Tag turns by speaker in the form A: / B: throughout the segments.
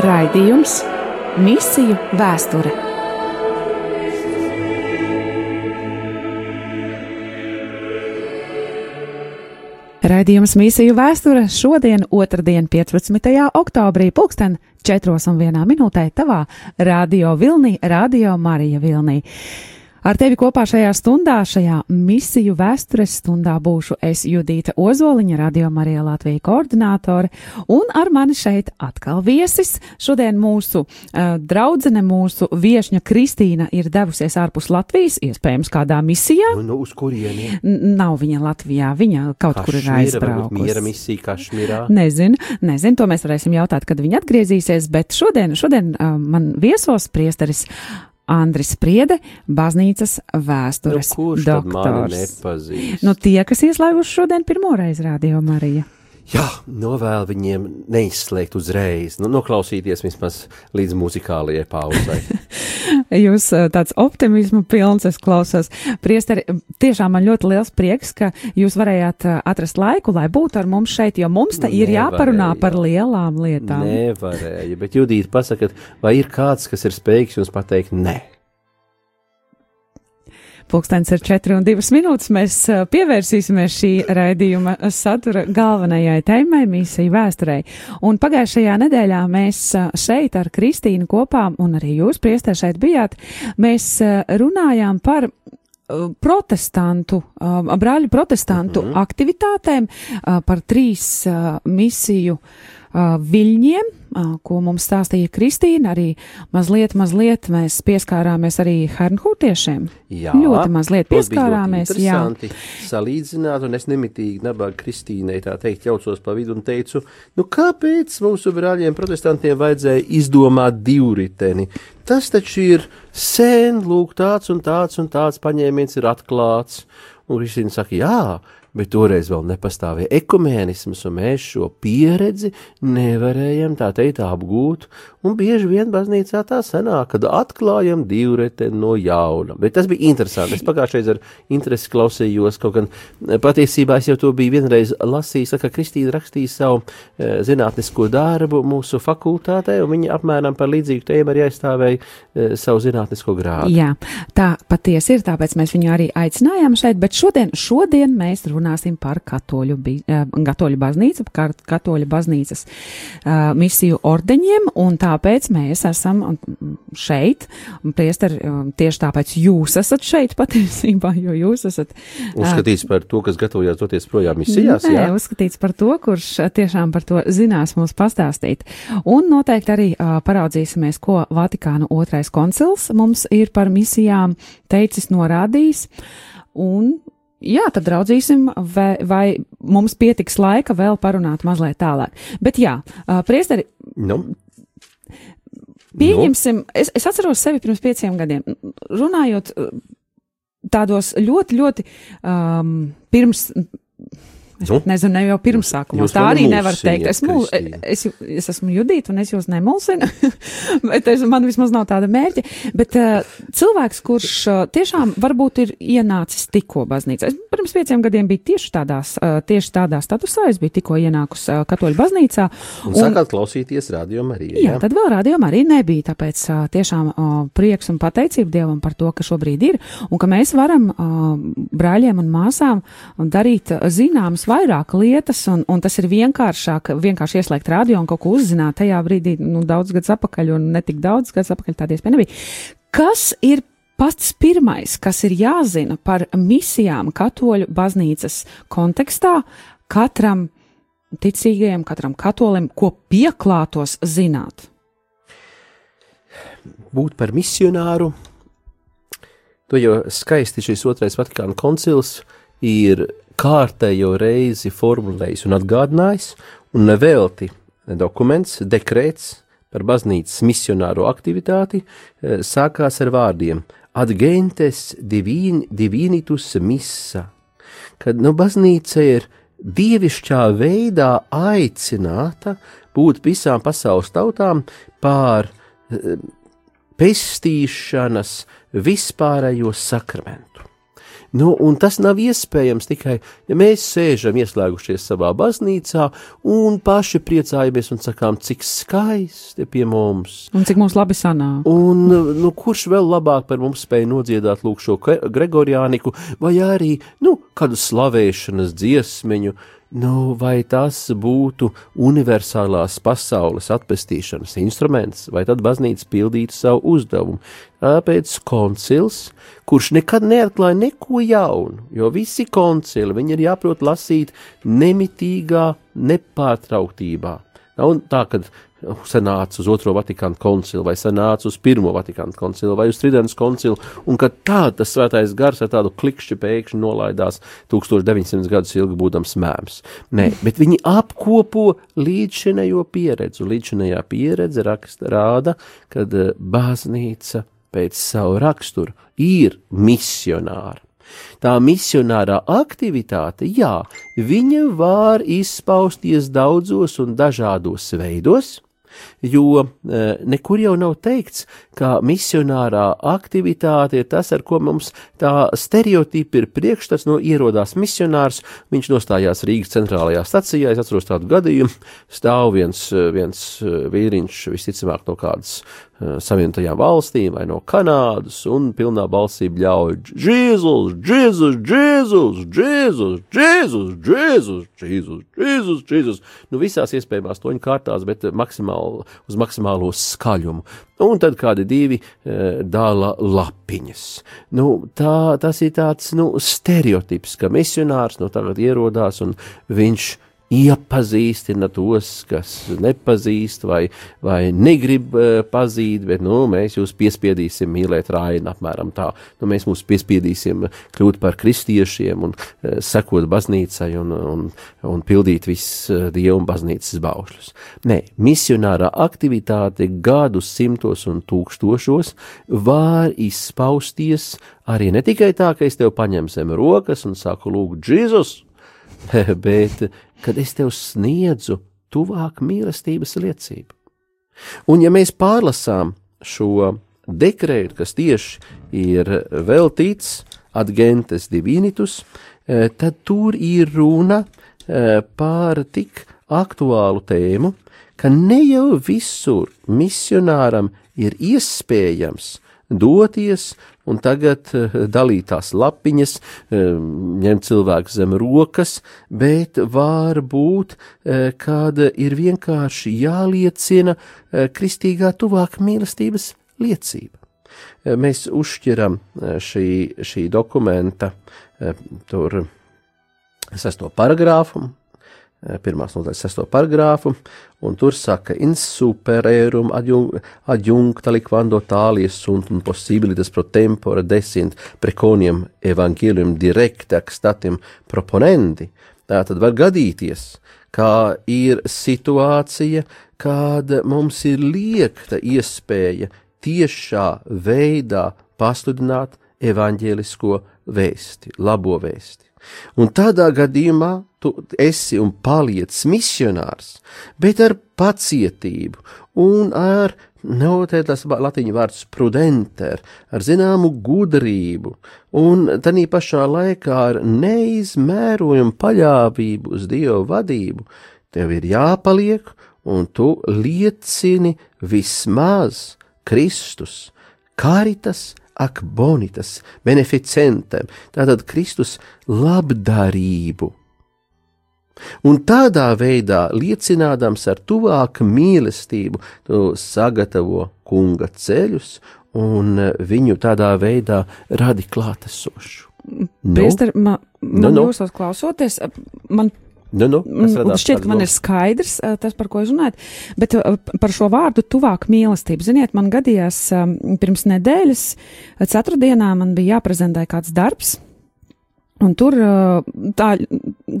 A: Raidījums Misiju vēsture. Raidījums Misiju vēsture šodien, otrdien, 15. oktobrī, pulksten 4 un 1 minūtē tavā radio Vilnī, radio Marija Vilnī. Ar tevi kopā šajā stundā, šajā misiju vēstures stundā būšu es Judīta Ozoliņa, Radio Marija Latvija koordinātore, un ar mani šeit atkal viesis. Šodien mūsu uh, draudzene, mūsu viešņa Kristīna ir devusies ārpus Latvijas, iespējams kādā misijā.
B: Nu, nu, uz kurieni?
A: N nav viņa Latvijā, viņa kaut kur ir aizbraukusi.
B: Miera misija Kašmirā.
A: Nezinu, nezinu, to mēs varēsim jautāt, kad viņa atgriezīsies, bet šodien, šodien uh, man viesos priesteris Andris Spriede, baznīcas vēstures
B: nu, kurš
A: doktors. Nu, tie, kas ieslēguši šodien pirmo reizi rādījumu Mariju.
B: Jā, novēl viņiem neizslēgt uzreiz, nu, noklausīties vismaz līdz muzikālajai pauzai.
A: Jūs tāds optimismu pilns, es klausos. Priesteri, tiešām man ļoti liels prieks, ka jūs varējāt atrast laiku, lai būtu ar mums šeit, jo mums te ir jāparunā par lielām lietām.
B: Nevarēja, bet Judīt pasakat, vai ir kāds, kas ir spējīgs jums pateikt nē?
A: Pūkstens ir 4 un 2 minūtes. Mēs pievērsīsimies šī raidījuma satura galvenajai tēmai, misiju vēsturei. Un pagājušajā nedēļā mēs šeit ar Kristīnu kopā, un arī jūs, priestē, šeit bijāt, mēs runājām par protestantu, brāļu protestantu mm -hmm. aktivitātēm, par trīs misiju viļņiem, ko mums stāstīja Kristīna, arī mazliet, mazliet mēs pieskārāmies arī hernhūtiešiem.
B: Jā,
A: ļoti mazliet pieskārāmies.
B: Jā, salīdzināt, un es nemitīgi nabaga Kristīnai tā teikt jaucos pa vidu un teicu, nu kāpēc mūsu brāļiem protestantiem vajadzēja izdomāt divriteni? Tas taču ir sen, lūk, tāds un tāds un tāds paņēmiens ir atklāts. Un Kristīna saka, jā, bet toreiz vēl nepastāvēja ekumēnisms, un mēs šo pieredzi nevarējam tā teikt apgūt, un bieži vien baznīcā tā sanāk, kad atklājam divreteni no jauna. Bet tas bija interesanti. Es pagājušajā ar interesi klausījos, kaut gan patiesībā es jau to biju vienreiz lasījis, ka Kristīna rakstīja savu e, zinātnisko darbu mūsu fakultātē, un viņa apmēram par līdzīgu tēmu arī aizstāvēja e, savu zinātnisko grādu.
A: Jā, tā patiesi ir, tāpēc mēs viņu arī aicinājām šeit, bet šodien, šodien mēs runāsim par katoļu, uh, katoļu baznīcu, par katoļu baznīcas uh, misiju ordeņiem, un tā tāpēc mēs esam šeit, priesteri, tieši tāpēc jūs esat šeit patiesībā, jo jūs esat.
B: Uzskatīts par to, kas gatavojās doties projām misijās,
A: nē, jā? uzskatīts par to, kurš tiešām par to zinās mums pastāstīt. Un noteikti arī uh, paraudzīsimies, ko Vatikāna otrais koncils mums ir par misijām teicis norādījis. Un Jā, tad raudzīsim, vai, vai mums pietiks laika vēl parunāt mazliet tālāk. Bet jā, uh, priesteri,
B: nu.
A: Pieņemsim, es, es atceros sevi pirms pieciem gadiem, runājot tādos ļoti, ļoti um, pirms Nu? Nezinu, ne jau pirmsākumā. Tā arī nevar teikt. Es, mūl, es, es esmu Judīta un es jūs nemulsinu, bet es, man vismaz nav tāda mērķa. Bet uh, cilvēks, kurš uh, tiešām varbūt ir ienācis tikko baznīcā. Es pirms pieciem gadiem biju tieši tādās, uh, tieši tādā statusā. Es biju tikko ienākus uh, katoļu baznīcā.
B: Un, un sākāt klausīties radio Mariju.
A: Jā, jā, tad vēl radio Marija nebija. Tāpēc uh, tiešām uh, prieks un pateicība Dievam par to, ka šobrīd ir un ka mēs varam uh, brāļiem un māsām darīt zināmas vairāk lietas, un, un tas ir vienkāršāk, vienkārši ieslēgt radio un kaut ko uzzināt tajā brīdī, nu, daudz gadus atpakaļ, un ne tik daudz gadus atpakaļ tāda iespēja nebija. Kas ir pats pirmais, kas ir jāzina par misijām katoļu baznīcas kontekstā katram ticīgajam, katram katolim, ko pieklātos zināt?
B: Būt par misionāru. To jau skaisti šis otrais Vatikāna koncils ir kārtējo reizi formulējis un atgādinājis, un nevelti dokuments, dekrēts par baznīcas misionāro aktivitāti eh, sākās ar vārdiem Adgentes divin, divinitus missa, kad nu, baznīca ir dievišķā veidā aicināta būt visām pasaules tautām pār pestīšanas vispārējo sakramentu. Nu, un tas nav iespējams tikai, ja mēs sēžam ieslēgušies savā baznīcā un paši priecājamies un sakām, cik skaisti pie mums.
A: Un cik mums labi sanāk.
B: Un nu, kurš vēl labāk par mums spēja nodziedāt lūk šo Gregoriāniku vai arī, nu, kādu slavēšanas dziesmiņu, Nu, vai tas būtu universālās pasaules atpestīšanas instruments, vai tad baznīca pildītu savu uzdevumu? Tāpēc koncils, kurš nekad neatklāja neko jaunu, jo visi koncili, viņi ir jāprot lasīt nemitīgā nepārtrauktībā. Nav tā, ka sanāca uz otro Vatikānu koncilu, vai sanāca uz pirmo Vatikānu koncilu, vai uz Tridents koncilu, un ka tā tas svētais gars ar tādu klikšķi pēkšņi nolaidās 1900 gadus ilgi būdams mēms. Nē, bet viņi apkopo līdzšinējo pieredzi, un līdzšinējā pieredze raksta rāda, kad eh, baznīca pēc savu raksturu ir misionāra. Tā misionārā aktivitāte, jā, viņa var izpausties daudzos un dažādos veidos, jo e, nekur jau nav teikts, ka misionārā aktivitāte ir tas, ar ko mums tā stereotipi ir priekšstats, no ierodās misionārs, viņš nostājās Rīgas centrālajā stacijā, es atceros tādu gadījumu, stāv viens, viens vīriņš, visticamāk no kādas Savienotajām valstīm vai no Kanādas un pilnā balsī bļauj Jēzus, Jēzus, Jēzus, Jēzus, Jēzus, Jēzus, Jēzus, Jēzus, Jēzus. Nu, visās iespējamās toņu kārtās, bet maksimāli, uz maksimālo skaļumu. Un tad kādi divi e, dala lapiņas. Nu, tā, tas ir tāds, nu, stereotips, ka misionārs no tagad ierodās un viņš ir iepazīstina tos, kas nepazīst vai, vai negrib uh, pazīt, bet nu, mēs jūs piespiedīsim mīlēt Rainu apmēram tā. Nu, mēs mūs piespiedīsim kļūt par kristiešiem un uh, sekot baznīcai un, un, un pildīt visus uh, dievu un baznīcas baušļus. Nē, misionārā aktivitāte gadu simtos un tūkstošos var izpausties arī ne tikai tā, ka es tev paņemu zem rokas un saku lūgt Jēzus, bet kad es tev sniedzu tuvāk mīlestības liecību. Un ja mēs pārlasām šo dekrētu, kas tieši ir veltīts adgentes divinitus, e, tad tur ir runa e, par tik aktuālu tēmu, ka ne jau visur misionāram ir iespējams doties un tagad eh, dalītās lapiņas, eh, ņemt cilvēku zem rokas, bet var būt, eh, kad ir vienkārši jāliecina kristīgā tuvāk mīlestības liecība. Mēs uzšķiram šī, šī dokumenta tur sesto paragrāfu, pirmās nodaļas sesto paragrāfu, un tur saka, insupererum adjuncta liquando talies sunt un possibilitas pro tempore desint preconium evangelium directe ac statim proponendi. Tātad var gadīties, kā ir situācija, kad mums ir liekta iespēja tiešā veidā pasludināt evaņģēlisko vēsti, labo vēsti. Un tādā gadījumā tu esi un paliec misionārs, bet ar pacietību un ar, notēt tas latiņu vārds prudenter, ar zināmu gudrību un tanī pašā laikā ar neizmērojumu paļāvību uz Dievu vadību, tev ir jāpaliek un tu liecini vismaz Kristus, karitas ak bonitas, beneficentem, tātad Kristus labdarību. Un tādā veidā, liecinādams ar tuvāku mīlestību, tu sagatavo kunga ceļus un viņu tādā veidā radi klātesošu.
A: Priester, nu? man, man nu, nu. jūsos klausoties, man
B: Nu, nu,
A: mm, šķiet, ka man ir skaidrs tas, par ko jūs runājat, bet par šo vārdu tuvāk mīlestību. Ziniet, man gadījās pirms nedēļas, ceturtdienā man bija jāprezentē kāds darbs. Un tur tā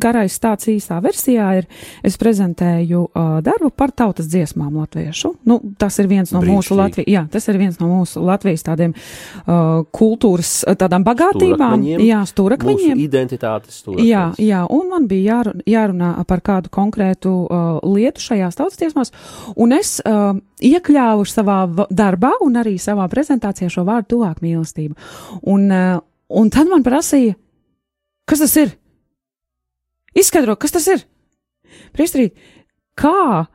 A: garais stāsts īstā versijā ir, es prezentēju uh, darbu par tautas dziesmām latviešu. Nu, tas ir viens no
B: Brīnišķīgi.
A: mūsu Latvijas, jā, tas ir viens no mūsu Latvijas tādiem uh, kultūras, tādām bagātībām.
B: Stūrakmeņiem.
A: Jā, stūrakmeņiem.
B: Mūsu identitātes stūrakmeņs.
A: Jā, jā, un man bija jārunā, jārunā par kādu konkrētu uh, lietu šajās tautas dziesmās, un es uh, iekļāvu savā darbā un arī savā prezentācijā šo vārdu tuvāk mīlestību. Un, uh, un tad man prasīja, kas tas ir? Izskaidro, kas tas ir? Priestrīt, kā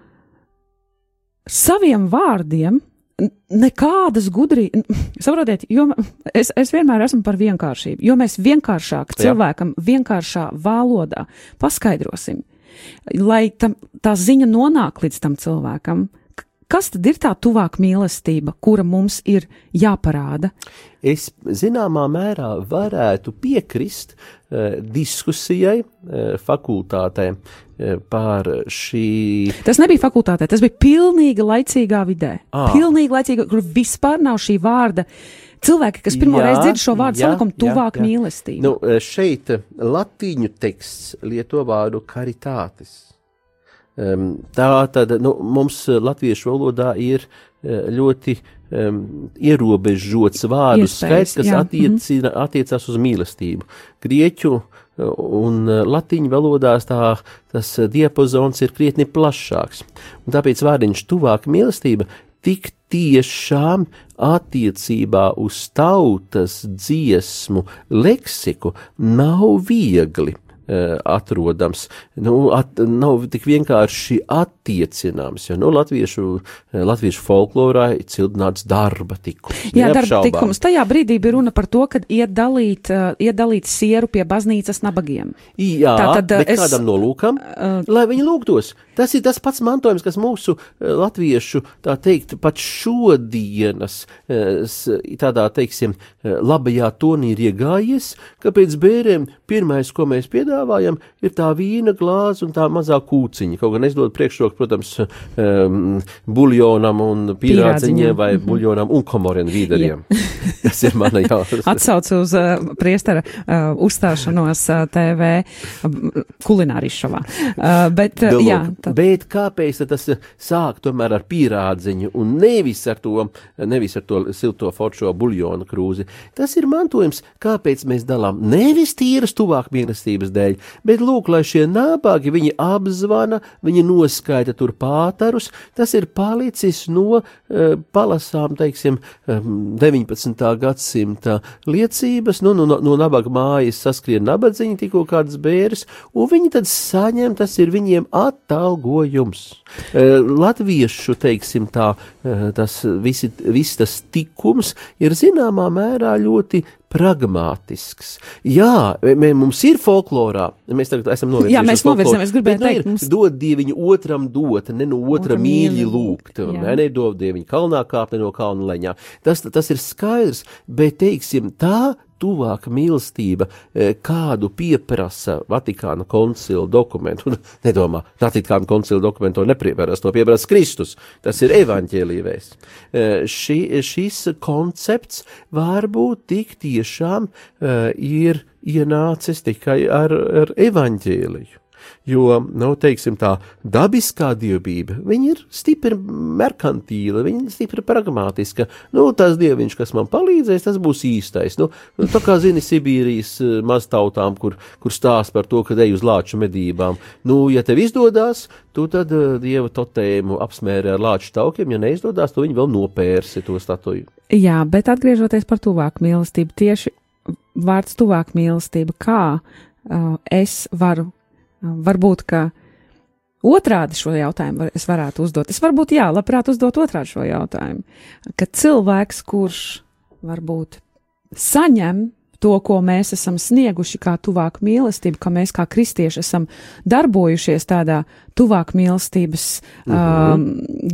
A: saviem vārdiem nekādas gudrības, saprotiet, jo es, es vienmēr esmu par vienkāršību, jo mēs vienkāršāk
B: Jā.
A: cilvēkam, vienkāršā valodā paskaidrosim, lai tam, tā ziņa nonāk līdz tam cilvēkam. Kas tad ir tā tuvāk mīlestība, kura mums ir jāparāda?
B: Es zināmā mērā varētu piekrist uh, diskusijai uh, fakultātē uh, par šī.
A: Tas nebija fakultātē, tas bija pilnīgi laicīgā vidē.
B: Ā.
A: Pilnīgi laicīga, kur vispār nav šī vārda. Cilvēki, kas pirmo
B: Jā,
A: reizi dzird šo vārdu,
B: jā,
A: salikumu
B: jā,
A: tuvāk
B: jā.
A: mīlestībai.
B: Nu, uh, šeit uh, latīņu teksts lieto vārdu karitātis. Tā tad nu, mums uh, latviešu valodā ir uh, ļoti um, ierobežots vārdu
A: Iespējas,
B: skaits, kas
A: mhm.
B: attiecina, attiecās uz mīlestību. Grieķu uh, un latīņu valodās tā, tas diapazons ir krietni plašāks. Un tāpēc vārdiņš tuvāk mīlestība tik tiešām attiecībā uz tautas dziesmu leksiku nav viegli eh, atrodams. Nu, at, nav tik vienkārši attiecināms, jo nu, latviešu, eh, latviešu folklorā ir cildināts darba tikums.
A: Jā, darba tikums. Tajā brīdī bija runa par to, ka iet dalīt, uh, iet dalīt sieru pie baznīcas nabagiem.
B: Jā,
A: Tātad,
B: bet
A: es-
B: kādam nolūkam,
A: Uh,
B: lai viņi lūgtos. Tas ir tas pats mantojums, kas mūsu eh, latviešu, tā teikt, pat šodienas eh, tādā, teiksim, eh, labajā tonī ir iegājies, ka pēc bērēm pirmais, ko mēs piedāvājam, ir tā vīna glāze un tā mazā kūciņa. Kaut gan es dodu priekšroku, protams, um, buljonam un pīrādziņiem vai buljonam un komorien vīdariem. Tas ir mana jautājums.
A: Atsaucu uz uh, priestara uh, uzstāšanos uh, TV uh, kulinārijas šovā. Uh, bet, uh, jā, tad,
B: Bet kāpēc tas eh, sāk tomēr ar pīrādziņu un nevis ar to, nevis ar to silto foršo buļļonu krūzi? Tas ir mantojums, kāpēc mēs dalām nevis tīras tuvāk mīlestības dēļ, bet lūk, lai šie nabagi viņi apzvana, viņi noskaita tur pātarus, tas ir palicis no uh, palasām, teiksim, um, 19. gadsimta liecības, nu, no, no, no nabaga mājas saskrien nabadziņi tikko kādas bēres, un viņi tad saņem, tas ir viņiem atalgojums. Uh, latviešu, teiksim tā, uh, tas visi, viss tas tikums ir zināmā mērā ļoti pragmātisks. Jā, mē, mums ir folklorā, mēs tagad esam novirzījušies.
A: Jā, mēs
B: uz folkloru,
A: novirzamies, es gribēju
B: bet, nu,
A: teikt, mums-
B: dod dieviņu otram dot, ne no otra
A: Otra
B: mīļi lūgt, ne, nedod dieviņu kalnā kāpt, ne no kalna leņā. Tas, tas ir skaidrs, bet, teiksim, tā tuvāka mīlestība, eh, kādu pieprasa Vatikāna koncila dokumentu. Un nedomā, Vatikāna koncila dokumentu to neprieprasa, to pieprasa Kristus. Tas ir evaņģēlīvēs. Ši, šis koncepts varbūt tik tiešām uh, ir ienācis tikai ar, ar evaņģēliju. Jo, nu, teiksim, tā dabiskā dievība, viņa ir stipri merkantīla, viņa ir stipri pragmatiska. Nu, tas dieviņš, kas man palīdzēs, tas būs īstais. Nu, nu, tā kā zini, Sibīrijas eh, maztautām, kur, kur stāst par to, ka ej uz lāču medībām. Nu, ja tev izdodas, tu tad uh, dieva totēmu apsmēri ar lāču taukiem, ja neizdodas, tu viņu vēl nopērsi to statuju.
A: jā, bet atgriežoties par tuvāk mīlestību, tieši vārds tuvāk mīlestība, kā uh, es varu, varbūt, ka otrādi šo jautājumu var, es varētu uzdot. Es varbūt, jā, labprāt uzdot otrādi šo jautājumu. Ka cilvēks, kurš varbūt saņem to, ko mēs esam snieguši kā tuvāk mīlestību, ka mēs kā kristieši esam darbojušies tādā tuvāk mīlestības uh um,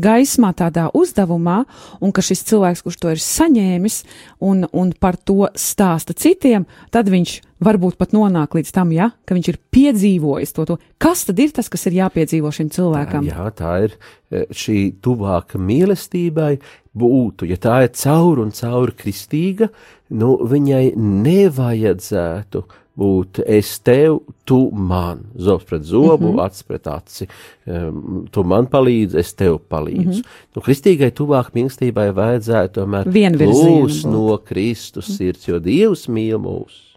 A: gaismā, tādā uzdevumā, un ka šis cilvēks, kurš to ir saņēmis un, un par to stāsta citiem, tad viņš varbūt pat nonāk līdz tam, ja, ka viņš ir piedzīvojis to, to. Kas tad ir tas, kas ir jāpiedzīvo šim cilvēkam?
B: Jā, tā ir eh, šī tuvāka mīlestībai būtu, ja tā ir caur un caur kristīga, nu, viņai nevajadzētu būt es tev, tu man, zobs pret zobu, mm -hmm. acis pret aci, um, tu man palīdzi, es tev palīdzu. Mm -hmm. Nu, kristīgai tuvāk mīlestībai vajadzētu tomēr plūst no Kristus mm -hmm. sirds, jo Dievs mīl mūs.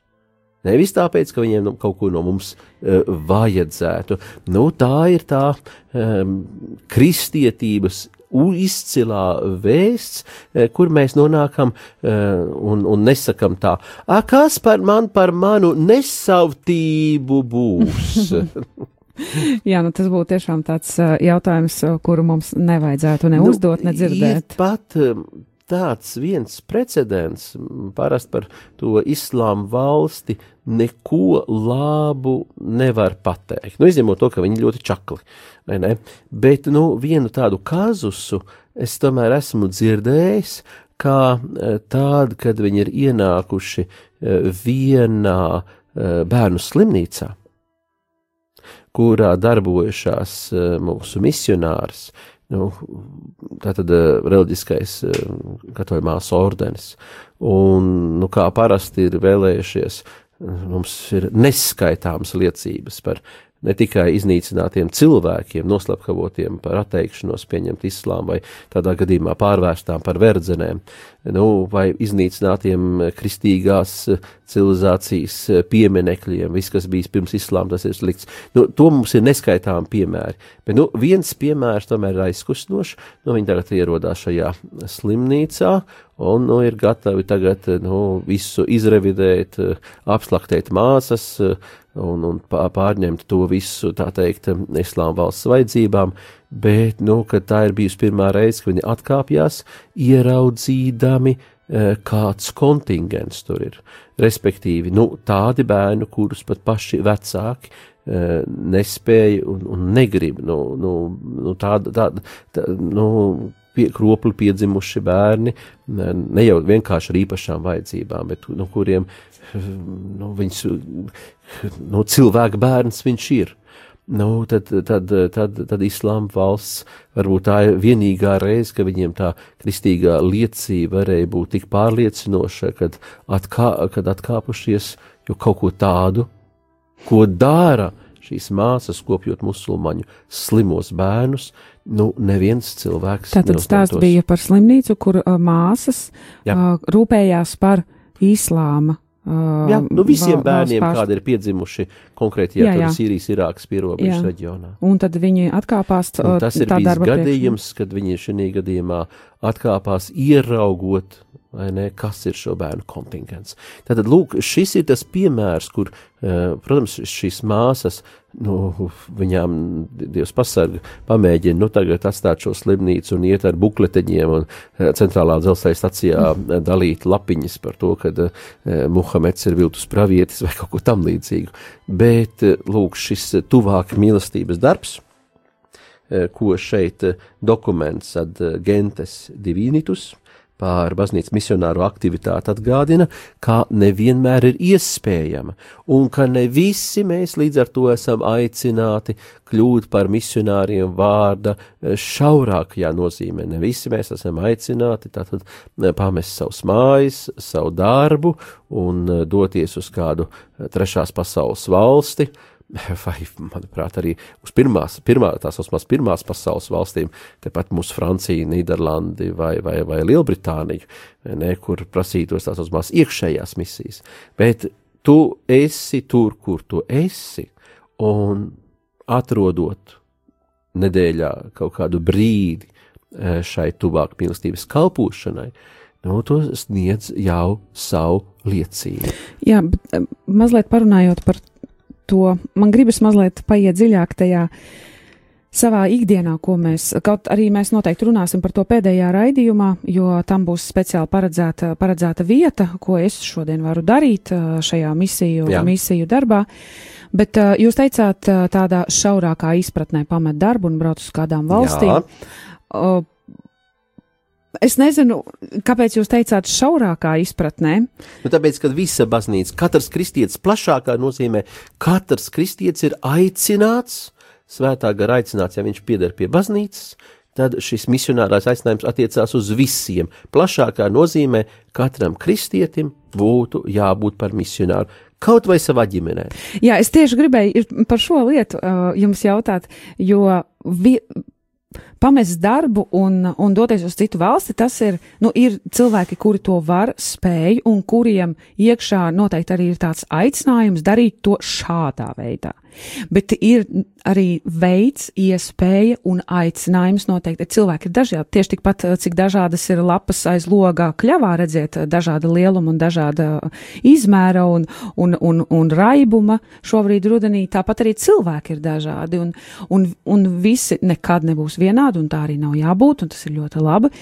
B: Nevis tāpēc, ka viņiem nu, kaut ko no mums uh, vajadzētu. Nu, tā ir tā um, kristietības izcilā vēsts, e, kur mēs nonākam e, un, un nesakam tā, a, kas par man, par manu nesavtību būs?
A: Jā, nu tas būtu tiešām tāds e, jautājums, kuru mums nevajadzētu ne nu, uzdot, ne dzirdēt.
B: Pat tāds viens precedents, parasti par to islāmu valsti, neko labu nevar pateikt. Nu, izņemot to, ka viņi ļoti čakli. Vai ne? Bet, nu, vienu tādu kazusu es tomēr esmu dzirdējis, kā e, tādu, kad viņi ir ienākuši e, vienā e, bērnu slimnīcā, kurā darbojušās mūsu misionārs, nu, tātad reliģiskais katoļmās ordenis, un, nu, kā parasti ir vēlējušies, mums ir neskaitāmas liecības par ne tikai iznīcinātiem cilvēkiem, noslapkavotiem par atteikšanos pieņemt islāmu vai tādā gadījumā pārvērstām par verdzenēm, nu, vai iznīcinātiem kristīgās civilizācijas pieminekļiem, viss, kas bijis pirms islāma, tas ir slikts. Nu, to mums ir neskaitām piemēri, bet nu, viens piemērs tomēr ir aizkustinošs, nu, viņi tagad ierodās šajā slimnīcā, un nu, ir gatavi tagad nu, visu izrevidēt, apslaktēt māsas, un, un pārņemt to visu, tā teikt, islāma valsts vajadzībām, bet, nu, tā ir bijusi pirmā reize, kad viņi atkāpjas, ieraudzīdami, kāds kontingents tur ir. Respektīvi, nu, tādi bērni, kurus pat paši vecāki e, nespēja un, un negrib, nu, nu, nu tāda, tāda, tā, nu, pie, kropli piedzimuši bērni, ne jau vienkārši ar īpašām vajadzībām, bet no kuriem nu, viņas, nu, cilvēka bērns viņš ir. Nu, tad, tad, tad, tad islāma valsts varbūt tā ir vienīgā reize, ka viņiem tā kristīgā liecība varēja būt tik pārliecinoša, kad, atkā, kad atkāpušies jau kaut ko tādu, ko dara šīs māsas, kopjot musulmaņu slimos bērnus, nu, neviens cilvēks.
A: Tātad stāsts bija par slimnīcu, kur uh, māsas Jā. uh, rūpējās par islāma.
B: Uh, jā, nu visiem bērniem, pārst... kādi ir piedzimuši konkrēti jā, jā. Sīrijas, Irākas pierobežas reģionā.
A: Un tad viņi atkāpās.
B: Un tas ir bijis gadījums, priekš. kad viņi šī gadījumā atkāpās ieraugot ne, kas ir šo bērnu kontingents. Tātad, lūk, šis ir tas piemērs, kur, uh, protams, šīs māsas, nu, viņām Dievs pasarga, pamēģina, nu, tagad atstāt šo slimnīcu un iet ar bukleteņiem un uh, centrālā dzelzceļa stacijā mm. dalīt lapiņas par to, ka uh, Muhameds ir viltus pravietis vai kaut ko tam līdzīgu. Bet, lūk, šis tuvāk mīlestības darbs, ko šeit dokuments ad gentes divinitus, pār baznīcas misionāru aktivitāti atgādina, kā nevienmēr ir iespējama, un ka ne visi mēs līdz ar to esam aicināti kļūt par misionāriem vārda šaurākajā nozīmē. Ne visi mēs esam aicināti tātad pamest savus mājas, savu darbu un doties uz kādu trešās pasaules valsti, vai, manuprāt, arī uz pirmās, pirmā, tās osmās pirmās pasaules valstīm, tepat mūsu Francija, Nīderlandi vai, vai, vai Lielbritāniju, ne, kur prasītos tās osmās iekšējās misijas. Bet tu esi tur, kur tu esi, un atrodot nedēļā kaut kādu brīdi e, šai tuvāk mīlestības kalpošanai, nu, to sniedz jau savu liecību.
A: Jā, bet e, mazliet parunājot par to man gribas mazliet paiet dziļāk tajā savā ikdienā, ko mēs, kaut arī mēs noteikti runāsim par to pēdējā raidījumā, jo tam būs speciāli paredzēta, paredzēta vieta, ko es šodien varu darīt šajā misiju, Jā. misiju darbā. Bet jūs teicāt, tādā šaurākā izpratnē pamet darbu un brauc uz kādām valstīm. Uh, Es nezinu, kāpēc jūs teicāt šaurākā izpratnē.
B: Nu, tāpēc, ka visa baznīca, katrs kristietis plašākā nozīmē, katrs kristietis ir aicināts, svētā gara aicināts, ja viņš pieder pie baznīcas, tad šis misionārās aicinājums attiecās uz visiem. Plašākā nozīmē katram kristietim būtu jābūt par misionāru. kaut vai savā ģimenē.
A: Jā, es tieši gribēju par šo lietu uh, jums jautāt, jo vi, pamest darbu un, un doties uz citu valsti, tas ir, nu, ir cilvēki, kuri to var, spēj, un kuriem iekšā noteikti arī ir tāds aicinājums darīt to šādā veidā. Bet ir arī veids, iespēja un aicinājums noteikti. Cilvēki ir dažādi, tieši tikpat, cik dažādas ir lapas aiz logā kļavā, redziet, dažāda lieluma un dažāda izmēra un, un, un, un raibuma šobrīd rudenī. Tāpat arī cilvēki ir dažādi, un, un, un visi nekad nebūs vienādi, un tā arī nav jābūt, un tas ir ļoti labi.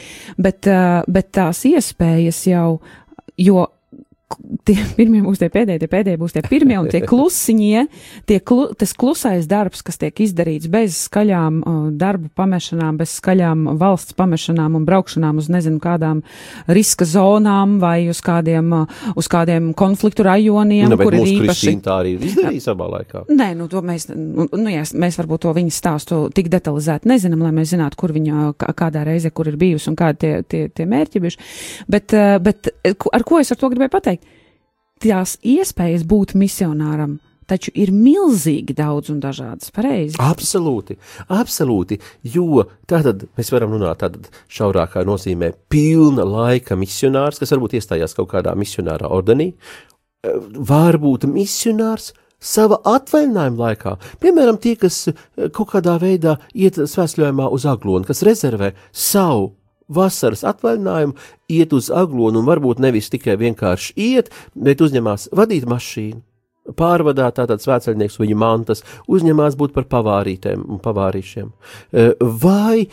A: Bet, bet tās iespējas jau, jo tie pirmie būs tie pēdējie, tie pēdējie būs tie pirmie, un tie klusiņie, tie klu, tas klusais darbs, kas tiek izdarīts bez skaļām uh, darbu pamešanām, bez skaļām valsts pamešanām un braukšanām uz nezinu kādām riska zonām vai uz kādiem, uh, uz kādiem konfliktu rajoniem,
B: nu,
A: kur ir īpaši.
B: Tā arī izdarīja savā laikā.
A: Nē, nu to mēs, nu, nu jā, mēs varbūt to viņas stāstu tik detalizēti nezinām, lai mēs zinātu, kur viņa kādā reize, kur ir bijusi un kādi tie, tie, tie mērķi bijuši. Bet, uh, bet ar ko es ar to gribēju pateikt? Tās iespējas būt misionāram taču ir milzīgi daudz un dažādas. Pareizi.
B: Absolūti, absolūti. Jo tātad mēs varam runāt tādā šaurākā nozīmē pilna laika misionārs, kas varbūt iestājās kaut kādā misionārā ordenī, var būt misionārs. Sava atvaļinājuma laikā, piemēram, tie, kas kaut kādā veidā iet svētceļojumā uz aglonu, kas rezervē savu vasaras atvaļinājumu, iet uz aglonu un varbūt nevis tikai vienkārši iet, bet uzņemās vadīt mašīnu pārvadāt tātad svētceļnieks viņu mantas, uzņemās būt par pavārītēm un pavārīšiem. Eh, vai,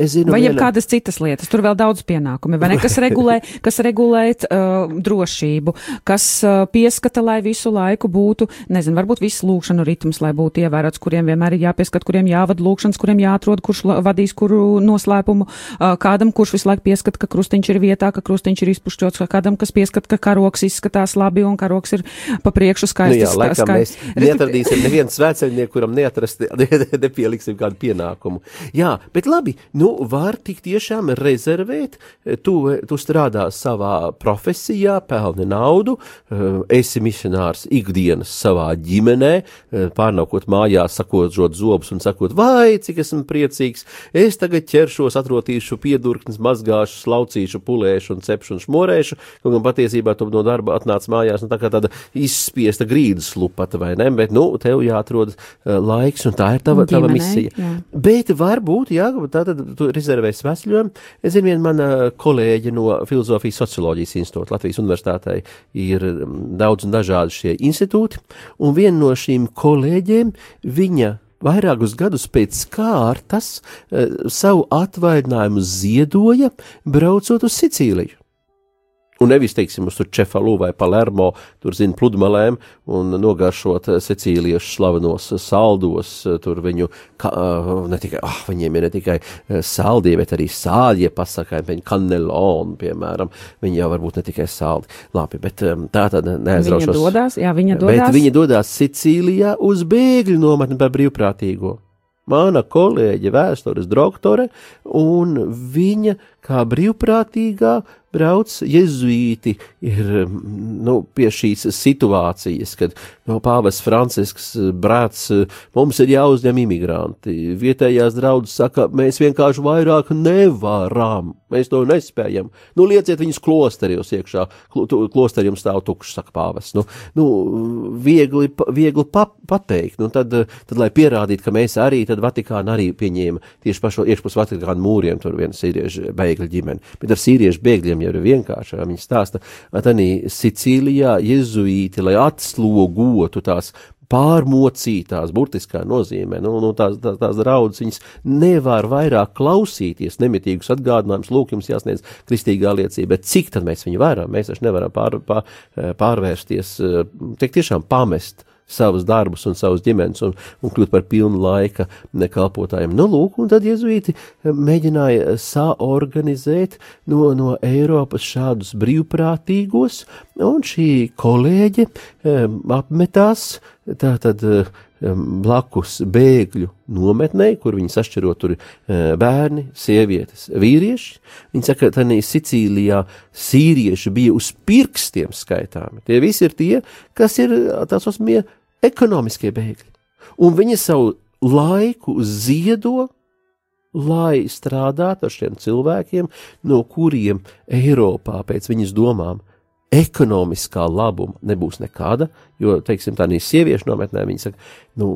B: es zinu,
A: vai viena... kādas citas lietas, tur vēl daudz pienākumi, vai ne, kas regulē, kas regulē uh, drošību, kas uh, pieskata, lai visu laiku būtu, nezinu, varbūt viss lūkšanu ritms, lai būtu ievērots, kuriem vienmēr ir jāpieskat, kuriem jāvada lūkšanas, kuriem jāatrod, kurš vadīs kuru noslēpumu, uh, kādam, kurš visu laiku pieskat, ka krustiņš ir vietā, ka krustiņš ir izpušķots, kādam, kas pieskat, ka karoks izskatās labi un karoks ir pa priekšu skaisti.
B: Nu jā, laikam mēs neatradīsim nevienu svētceļnieku, kuram neatrast, ne, nepieliksim kādu pienākumu. Jā, bet labi, nu var tik tiešām rezervēt, tu, tu strādā savā profesijā, pelni naudu, eh, esi misionārs ikdienas savā ģimenē, eh, pārnaukot mājās, sakot žot zobus un sakot, vai, cik esmu priecīgs, es tagad ķeršos, atrotīšu piedurknes, mazgāšu, slaucīšu, pulēšu un cepšu un šmorēšu, kaut gan patiesībā tu no darba atnāc mājās, nu tā kā tāda izspiesta īsta grīdas lupata, vai ne? Bet, nu, tev jāatrod uh, laiks, un tā ir tava, tava misija. Jā. Bet varbūt, jā, tā tad tu rezervēsi vesļojumu. Es zinu, viena mana kolēģe no Filozofijas socioloģijas institūta Latvijas universitātei ir daudz un dažādi šie institūti, un viena no šīm kolēģiem, viņa vairākus gadus pēc kārtas uh, savu atvaļinājumu ziedoja, braucot uz Sicīliju. Un nevis, teiksim, uz Čefalu vai Palermo, tur zina pludmalēm un nogaršot secīliešu slavenos saldos, tur viņu, ka, ne tikai, ah, viņiem ir ne tikai saldie, bet arī sāļie pasakājumi, viņi kaneloni, piemēram, viņi jau varbūt ne tikai saldi. Labi, bet tā tad neaizraušos.
A: Viņa dodās, jā, viņa dodās.
B: Bet viņa dodās Sicīlijā uz bēgļu nometni par brīvprātīgo mana kolēģe, vēstures doktore, un viņa kā brīvprātīgā brauc jezuīti ir nu, pie šīs situācijas, kad no pāvis Francisks brāts mums ir jāuzņem imigranti. Vietējās draudzes saka, mēs vienkārši vairāk nevaram, mēs to nespējam. Nu, lieciet viņus klosterijos iekšā, klosteri jums stāv tukšs, saka pāvis. Nu, nu, viegli, viegli pa, pateikt, nu, tad, tad, lai pierādītu, ka mēs arī, tad Vatikāna arī pieņēma tieši pašo iekšpus Vatikāna mūriem, tur viens sīriešu bēgļu ģimeni, bet ar sīriešu bēgļiem jau ir vienkārši. Viņi stāsta, ka Sicīlijā jezuīti, lai atslogotu tās pārmocītās, burtiskā nozīmē, nu, nu tās, tās, tās draudzes, viņas nevar vairāk klausīties nemitīgus atgādinājumus, lūk, jums jāsniedz kristīgā liecība, bet cik tad mēs viņu varam, mēs taču nevaram pār, pār, pārvērsties, tiek tiešām pamest savus darbus un savus ģimenes un, un kļūt par pilnu laika kalpotājiem. Nu, lūk, un tad jezuīti eh, mēģināja saorganizēt no, no Eiropas šādus brīvprātīgos, un šī kolēģe um, apmetās tātad uh, blakus bēgļu nometnei, kur viņi sašķiro tur bērni, sievietes, vīrieši. Viņi saka, ka tādā Sicīlijā sīrieši bija uz pirkstiem skaitāmi. Tie visi ir tie, kas ir tā saucamie ekonomiskie bēgļi. Un viņi savu laiku ziedo lai strādātu ar šiem cilvēkiem, no kuriem Eiropā pēc viņas domām ekonomiskā labuma nebūs nekāda, jo, teiksim, tā sieviešu nometnē viņa saka, nu,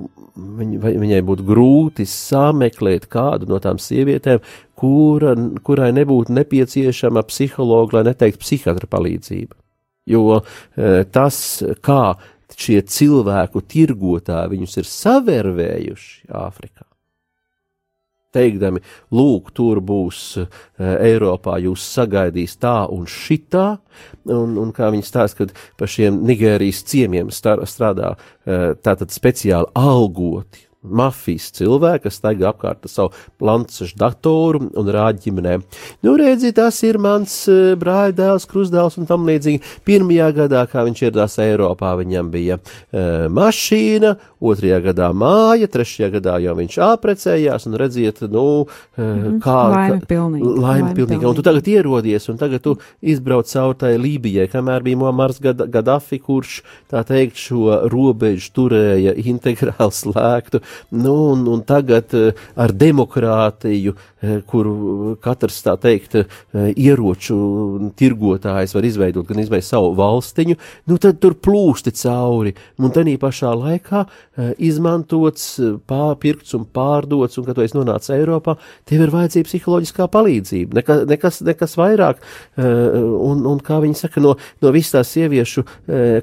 B: viņ, viņai būtu grūti sameklēt kādu no tām sievietēm, kura, kurai nebūtu nepieciešama psihologa, lai neteikt psihiatra palīdzība. Jo e, tas, kā šie cilvēku tirgotāji viņus ir savērvējuši Āfrikā, teikdami, lūk, tur būs uh, Eiropā, jūs sagaidīs tā un šitā, un, un kā viņi stāsta, kad pa šiem Nigērijas ciemiem strādā uh, tātad speciāli algoti mafijas cilvēki, kas staigā apkārt ar savu plancešu datoru un rāģi ģimenēm. Nu, redzi, tas ir mans uh, brāļdēls, krustdēls un tam līdzīgi. Pirmajā gadā, kā viņš ieradās Eiropā, viņam bija uh, mašīna, otrajā gadā māja, trešajā gadā jau viņš aprecējās un redziet, nu, uh, mm -hmm. kā.
A: Laime pilnīgi.
B: Laime pilnīgi. Un tu tagad ierodies, un tagad tu izbrauc caur tai Lībijai, kamēr bija Muamars Gaddafi, kurš, tā teikt, šo robežu turēja integrāli slēgtu Nu, un, un tagad eh, ar demokrātiju, eh, kuru katrs tā teikt, eh, ieroču tirgotājs var izveidot gan izveidot savu valstiņu, nu tad tur plūsti cauri. Un tādā pašā laikā izmantots, pārpirkts un pārdots, un kad tu esi nonācis Eiropā, tev ir vajadzīga psiholoģiskā palīdzība, nekas, nekas, nekas vairāk. Un, un kā viņi saka, no, no visas tās sieviešu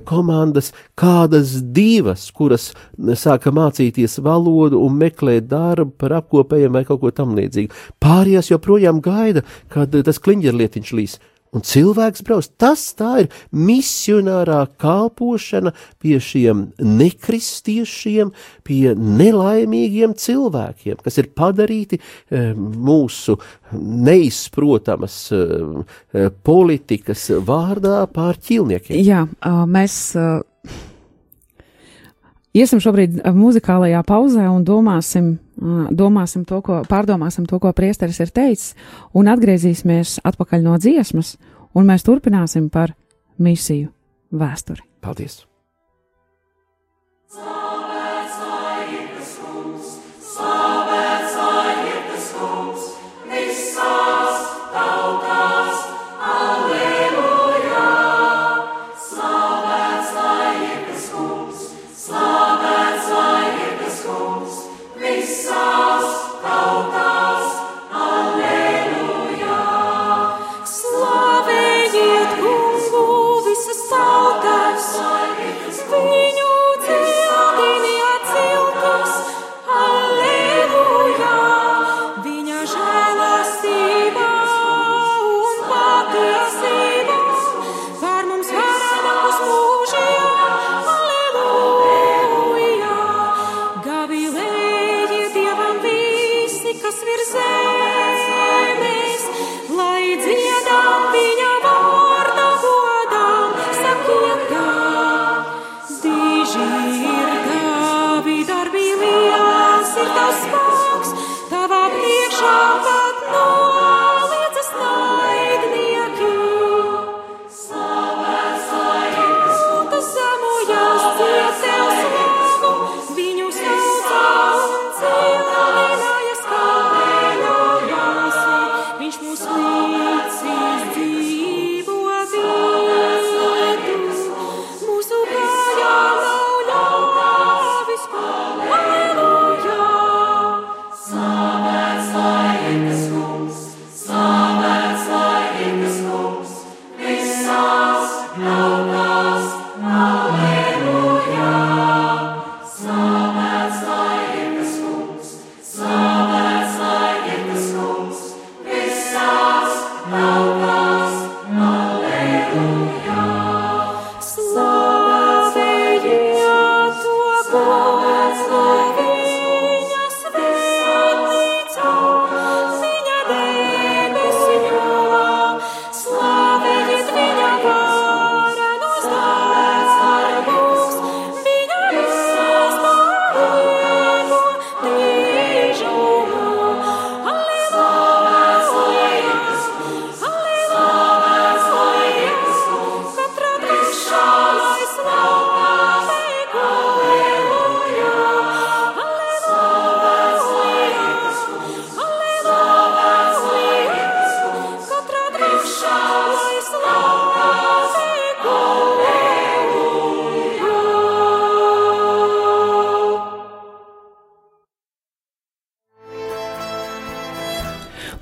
B: komandas, kādas divas, kuras sāka mācīties valodu, valodu un meklē darbu par apkopējiem vai kaut ko tam līdzīgu. Pārējās joprojām gaida, kad tas kliņģerlietiņš līs. Un cilvēks brauc. Tas tā ir misionārā kalpošana pie šiem nekristiešiem, pie nelaimīgiem cilvēkiem, kas ir padarīti e, mūsu neizprotamas e, politikas vārdā pār ķilniekiem.
A: Jā, mēs Iesim šobrīd uh, muzikālajā pauzē un domāsim, domāsim to, ko, pārdomāsim to, ko priesteris ir teicis, un atgriezīsimies atpakaļ no dziesmas, un mēs turpināsim par misiju vēsturi.
B: Paldies!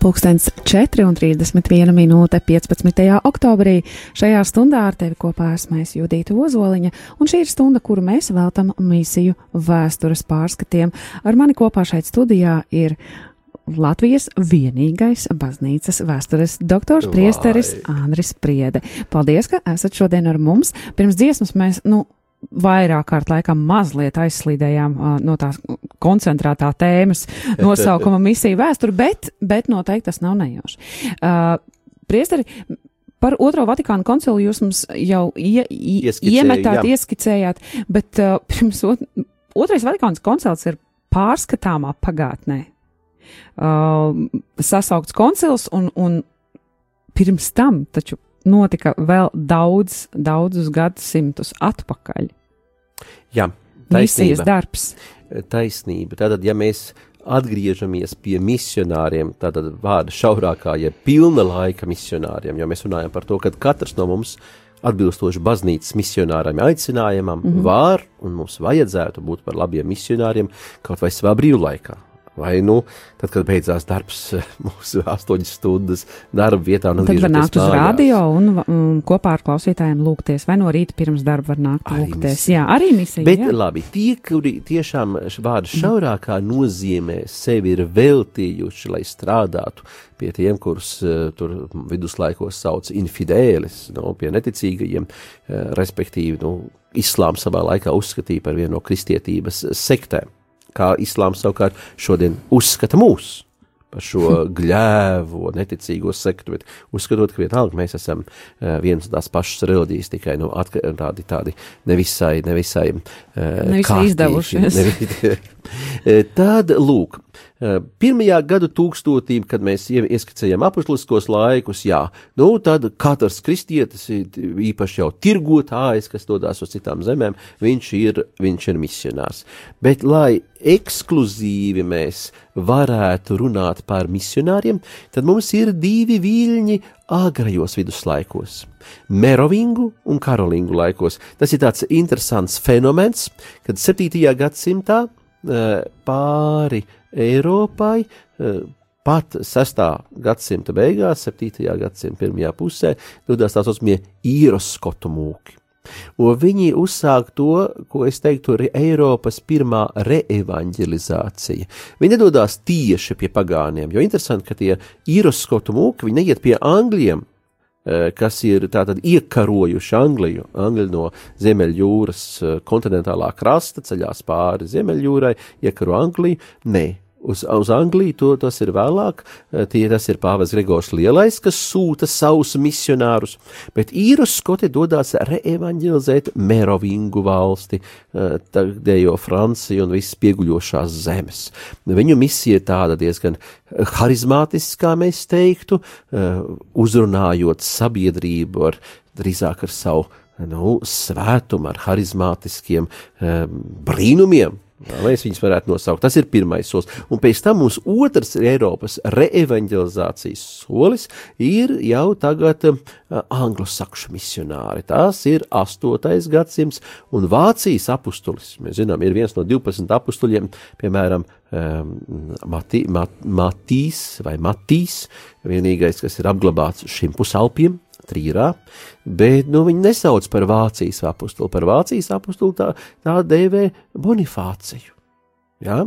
A: Pūkstens 4,31 minūte 15. oktobrī. Šajā stundā ar tevi kopā esmu es Judīta Ozoliņa, un šī ir stunda, kuru mēs veltam misiju vēstures pārskatiem. Ar mani kopā šeit studijā ir Latvijas vienīgais baznīcas vēstures doktors
B: Vai.
A: priesteris Andris Priede. Paldies, ka esat šodien ar mums. Pirms dziesmas mēs, nu, vairāk kārt laikam mazliet aizslīdējām uh, no tās koncentrētā tēmas nosaukuma misija vēsture, bet, bet noteikti tas nav nejauši. Uh, priesteri, par otro Vatikānu koncilu jūs mums jau ie, ie,
B: Ieskicēju,
A: iemetāt,
B: jā.
A: ieskicējāt, bet uh, pirms ot, otrais Vatikānas koncils ir pārskatāmā pagātnē. Uh, sasaukts koncils un, un pirms tam taču notika vēl daudz, daudzus gadsimtus atpakaļ.
B: Jā,
A: Misijas
B: taisnība.
A: darbs.
B: taisnība. Tātad, ja mēs atgriežamies pie misionāriem, tātad vārda šaurākā, ja pilna laika misionāriem, jo mēs runājam par to, ka katrs no mums atbilstoši baznīcas misionāram aicinājumam mm -hmm. var un mums vajadzētu būt par labiem misionāriem kaut vai savā brīvlaikā. Vai nu, tad, kad beidzās darbs, mūsu astoņas stundas darba vietā, un
A: Tad var nākt uz rādio un, un kopā ar klausītājiem lūgties, vai no rīta pirms darba var nākt
B: Arī
A: lūgties.
B: misija.
A: Jā, arī misija.
B: Bet
A: jā.
B: labi, tie, kuri tiešām vārda šaurākā nozīmē sevi ir veltījuši, lai strādātu pie tiem, kurus uh, tur viduslaikos sauc infidēlis, no, pie neticīgajiem, uh, respektīvi, nu, islāms savā laikā uzskatīja par vienu no kristietības sektēm, kā islāms savukārt šodien uzskata mūs par šo gļēvo, neticīgo sektu, bet uzskatot, ka vienalga mēs esam uh, viens un tās pašas reliģijas, tikai nu, tādi, tādi nevisai, nevisai, uh,
A: Nevisai izdevušies.
B: Nevi, Eh, Tad, lūk, eh, pirmajā gadu tūkstotī, kad mēs ie- ieskicējam apustuliskos laikus, jā, nu tad katrs kristietis, īpaši jau tirgotājs, kas dodas uz citām zemēm, viņš ir, viņš ir misionārs. Bet, lai ekskluzīvi mēs varētu runāt par misionāriem, tad mums ir divi viļņi agrajos viduslaikos - Merovingu un Karolingu laikos. Tas ir tāds interesants fenomens, kad 7. gadsimtā eh, pāri Eiropai eh, pat 6. gadsimta beigās, 7. gadsimta pirmajā pusē, dodas tā saucamie īroskotu mūki. Un viņi uzsāk to, ko es teiktu, ir Eiropas pirmā reevanģelizācija. Viņi nedodas tieši pie pagāniem, jo interesanti, ka tie īroskotu mūki, viņi neiet pie angļiem, eh, kas ir tātad iekarojuši Angliju. Angļi no Ziemeļjūras eh, kontinentālā krasta ceļās pāri Ziemeļjūrai, iekaro Angliju. Nē, uz, uz Angliju to, tas ir vēlāk, eh, tie, tas ir Pāvils Gregors Lielais, kas sūta savus misionārus, bet īrus skoti dodas reevanģelizēt Merovingu valsti, eh, tagadējo Franciju un visas pieguļošās zemes. Viņu misija ir tāda diezgan harizmātiska, kā mēs teiktu, eh, uzrunājot sabiedrību ar drīzāk ar savu nu, svētumu, ar harizmātiskiem brīnumiem. Tā Mēs viņus varētu nosaukt. Tas ir pirmais solis. Un pēc tam mums otrs Eiropas reevanģelizācijas solis ir jau tagad uh, anglosakšu misionāri. Tas ir 8. gadsimts un Vācijas apustulis. Mēs zinām, ir viens no 12 apustuļiem, piemēram, um, Mati, Mat, Matīs vai Matīs, vienīgais, kas ir apglabāts šim pusalpiem. Trīrā, bet nu, viņi nesauc par Vācijas apakstuli. Par Vācijas apakstuli tā, tā dēvē Bonifāciju. Ja?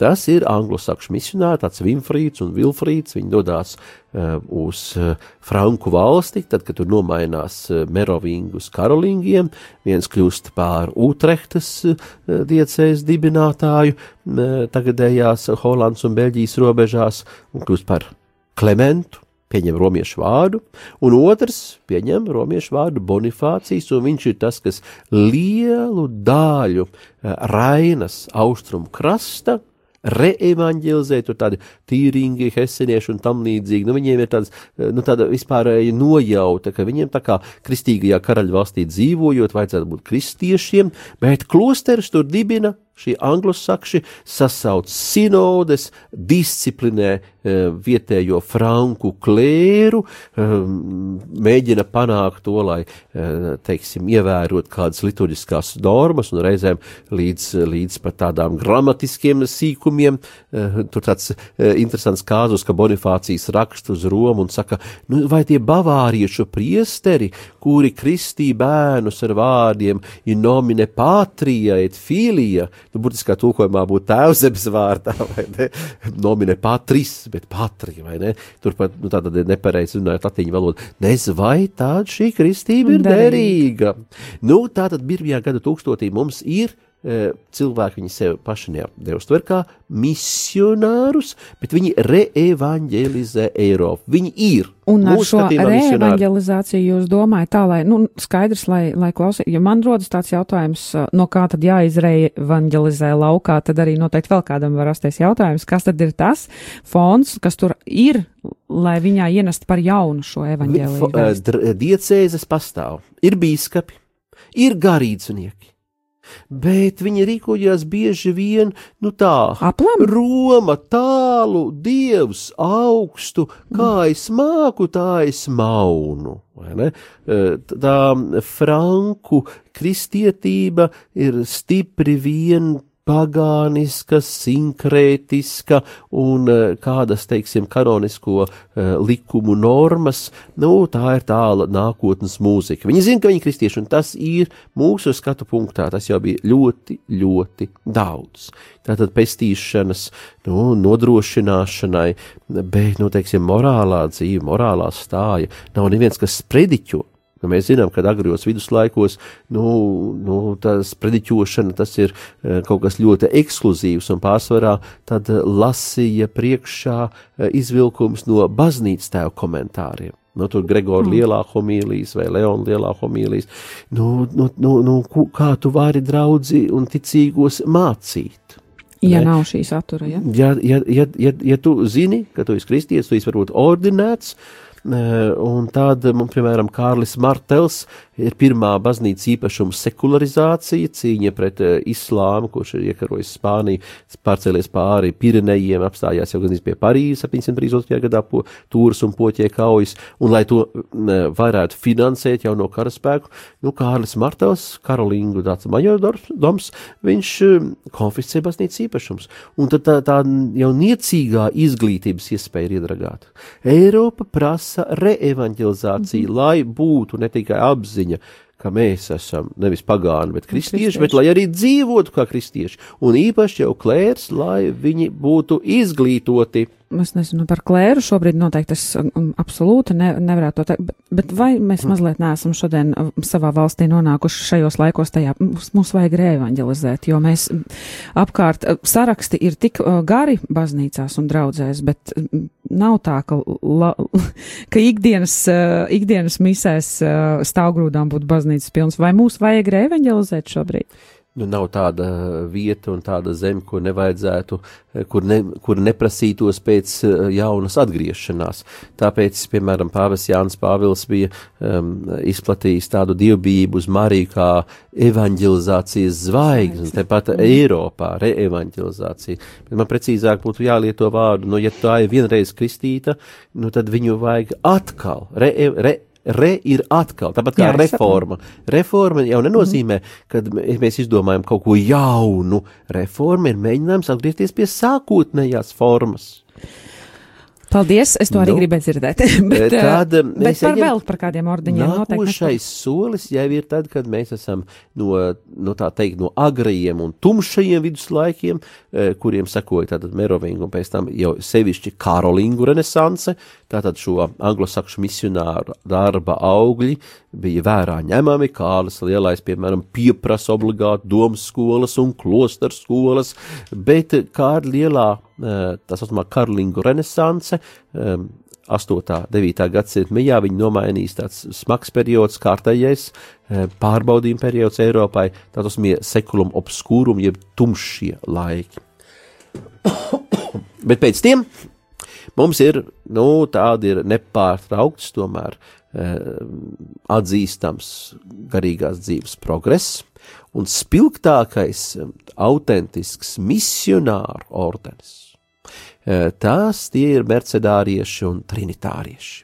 B: Tas ir anglosakšu misionāri, tāds Vinfrīds un Vilfrīds. Viņi dodas uh, uz uh, Franku valsti, tad, kad tur nomainās uh, Merovingu uz Karolingiem, viens kļūst par Utrehtas uh, diecēs dibinātāju, uh, tagadējās Holandas un Beļģijas robežās, un kļūst par Klementu pieņem romiešu vārdu, un otrs pieņem romiešu vārdu Bonifācijas, un viņš ir tas, kas lielu daļu eh, Rainas austrumu krasta reevanģelizē, tur tādi tīringi, hesenieši un tam līdzīgi. Nu, viņiem ir tāds, eh, nu, tāda vispārēja nojauta, ka viņiem tā kā kristīgajā karaļvalstī dzīvojot, vajadzētu būt kristiešiem, bet klosterus tur dibina šie anglosakši sasauc sinodes, disciplinē Eh, vietējo franku klēru, eh, mēģina panākt to, lai, eh, teiksim, ievērot kādas liturģiskās normas un reizēm līdz, līdz pat tādām gramatiskiem sīkumiem. Tur tāds interesants kāzus, ka Bonifācijas raksta uz Romu un saka, nu, vai tie bavāriešu priesteri, kuri kristī bērnus ar vārdiem in nomine patria et filija, nu, burtiskā tūkojumā būtu tēvzemes vārdā, vai ne, nomine patris, bet patrija, vai ne? Turpat, nu, tātad nepareizi runājot latīņu valodu. Nez vai tāda šī kristība ir derīga? Nu, tātad pirmajā gada tūkstotī mums ir cilvēki viņi sev paši neuztver kā misionārus, bet viņi reevanģelizē Eiropu. Viņi ir.
A: Un ar šo reevanģelizāciju jūs domājat tā, lai, nu, skaidrs, lai, lai klausī, ja man rodas tāds jautājums, no kā tad jāizreevanģelizē laukā, tad arī noteikti vēl kādam var rasties jautājums, kas tad ir tas fonds, kas tur ir, lai viņā ienest par jaunu šo evaņģēliju.
B: Diecēzes pastāv, ir bīskapi, ir garīdznieki bet viņi rīkojās bieži vien, nu tā,
A: Aplam?
B: Roma tālu, dievs augstu, kā es māku, tā es maunu. Tā franku kristietība ir stipri vien pagāniska, sinkrētiska un eh, kādas, teiksim, kanonisko uh, likumu normas, nu, tā ir tāla nākotnes mūzika. Viņi zina, ka viņi kristieši, un tas ir mūsu skatu punktā, tas jau bija ļoti, ļoti daudz. Tātad pestīšanas, nu, nodrošināšanai, bet, nu, teiksim, morālā dzīve, morālā stāja, nav neviens, kas sprediķo Nu, mēs zinām, ka agros viduslaikos nu, nu, tas prediķošana tas ir eh, kaut kas ļoti ekskluzīvs un pārsvarā tad lasīja priekšā eh, izvilkums no baznīcas tēva komentāriem. Nu, tur Gregora mm. lielā homīlijas vai Leona lielā homīlijas. Nu, nu, nu, nu, kā tu vari draudzi un ticīgos mācīt?
A: Ja ne? nav šī satura, ja?
B: Ja, ja, ja, ja, ja tu zini, ka tu esi kristietis, tu esi varbūt ordinēts, uh, Un tad, piemēram, Kārlis Martels ir pirmā baznīcas īpašuma sekularizācija, cīņa pret uh, islāmu, kurš ir iekarojis Spāniju, pārcēlies pāri Pirenejiem, apstājās jau gan pie Parīzes 732. gadā po, tūras un poķie kaujas, un lai to uh, varētu finansēt jau no karaspēku, nu, Kārlis Martels, Karolingu tāds majordoms, viņš uh, konfiscē baznīcas īpašums, un tad tā, tā jau niecīgā izglītības iespēja ir iedragāta. Eiropa prasa reevanģelizāciju, mm -hmm. lai būtu ne tikai apziņa, apziņa, ka mēs esam nevis pagāni, bet kristieši, kristieši, bet lai arī dzīvotu kā kristieši, un īpaši jau klērs, lai viņi būtu izglītoti
A: es nezinu par klēru, šobrīd noteikti es absolūti ne, nevarētu to teikt, bet, bet vai mēs mm. mazliet neesam šodien um, savā valstī nonākuši šajos laikos tajā, mums, mums vajag reevanģelizēt, jo mēs apkārt uh, saraksti ir tik uh, gari baznīcās un draudzēs, bet nav tā, ka, la, ka ikdienas, uh, ikdienas misēs stāvgrūdām būtu baznīcas pilns, vai mūs vajag reevanģelizēt šobrīd?
B: Nu, nav tāda vieta un tāda zeme, kur nevajadzētu, kur, ne, kur neprasītos pēc eh, jaunas atgriešanās. Tāpēc, piemēram, Pāvis Jānis Pāvils bija um, izplatījis tādu dievbijību uz Mariju kā evanģelizācijas zvaigzni, tepat Eiropā reevanģelizācija. Bet man precīzāk būtu jālieto vārdu, nu, ja tā ir vienreiz kristīta, nu, tad viņu vajag atkal re, re, re ir atkal, tāpat kā Jā, reforma. Reforma jau nenozīmē, ka mēs izdomājam kaut ko jaunu. Reforma ir mēģinājums atgriezties pie sākotnējās formas.
A: Paldies, es to arī nu, gribēju dzirdēt. bet tad, bet par vēl par kādiem ordeņiem
B: noteikti. Nākošais solis jau ir tad, kad mēs esam no, no tā teikt, no agrajiem un tumšajiem viduslaikiem, kuriem sekoja tātad Merovingu un pēc tam jau sevišķi Karolingu renesanse, tātad šo anglosakšu misionāru darba augļi bija vērā ņemami, Kārlis Lielais, piemēram, pieprasa obligāti domas skolas un klosteru skolas, bet Kārļa Lielā Eh, tā saucamā Karlingu renesanse. 8. un 9. gadsimta mijā viņi nomainīs tāds smags periods, kārtējais eh, pārbaudījuma periods Eiropai, tāds mie sekulum obskūrum, jeb tumšie laiki. Bet pēc tiem mums ir, nu, tādi ir nepārtraukts tomēr atzīstams garīgās dzīves progress, un spilgtākais, autentisks misionāru ordenis. Tās tie ir mercedārieši un trinitārieši.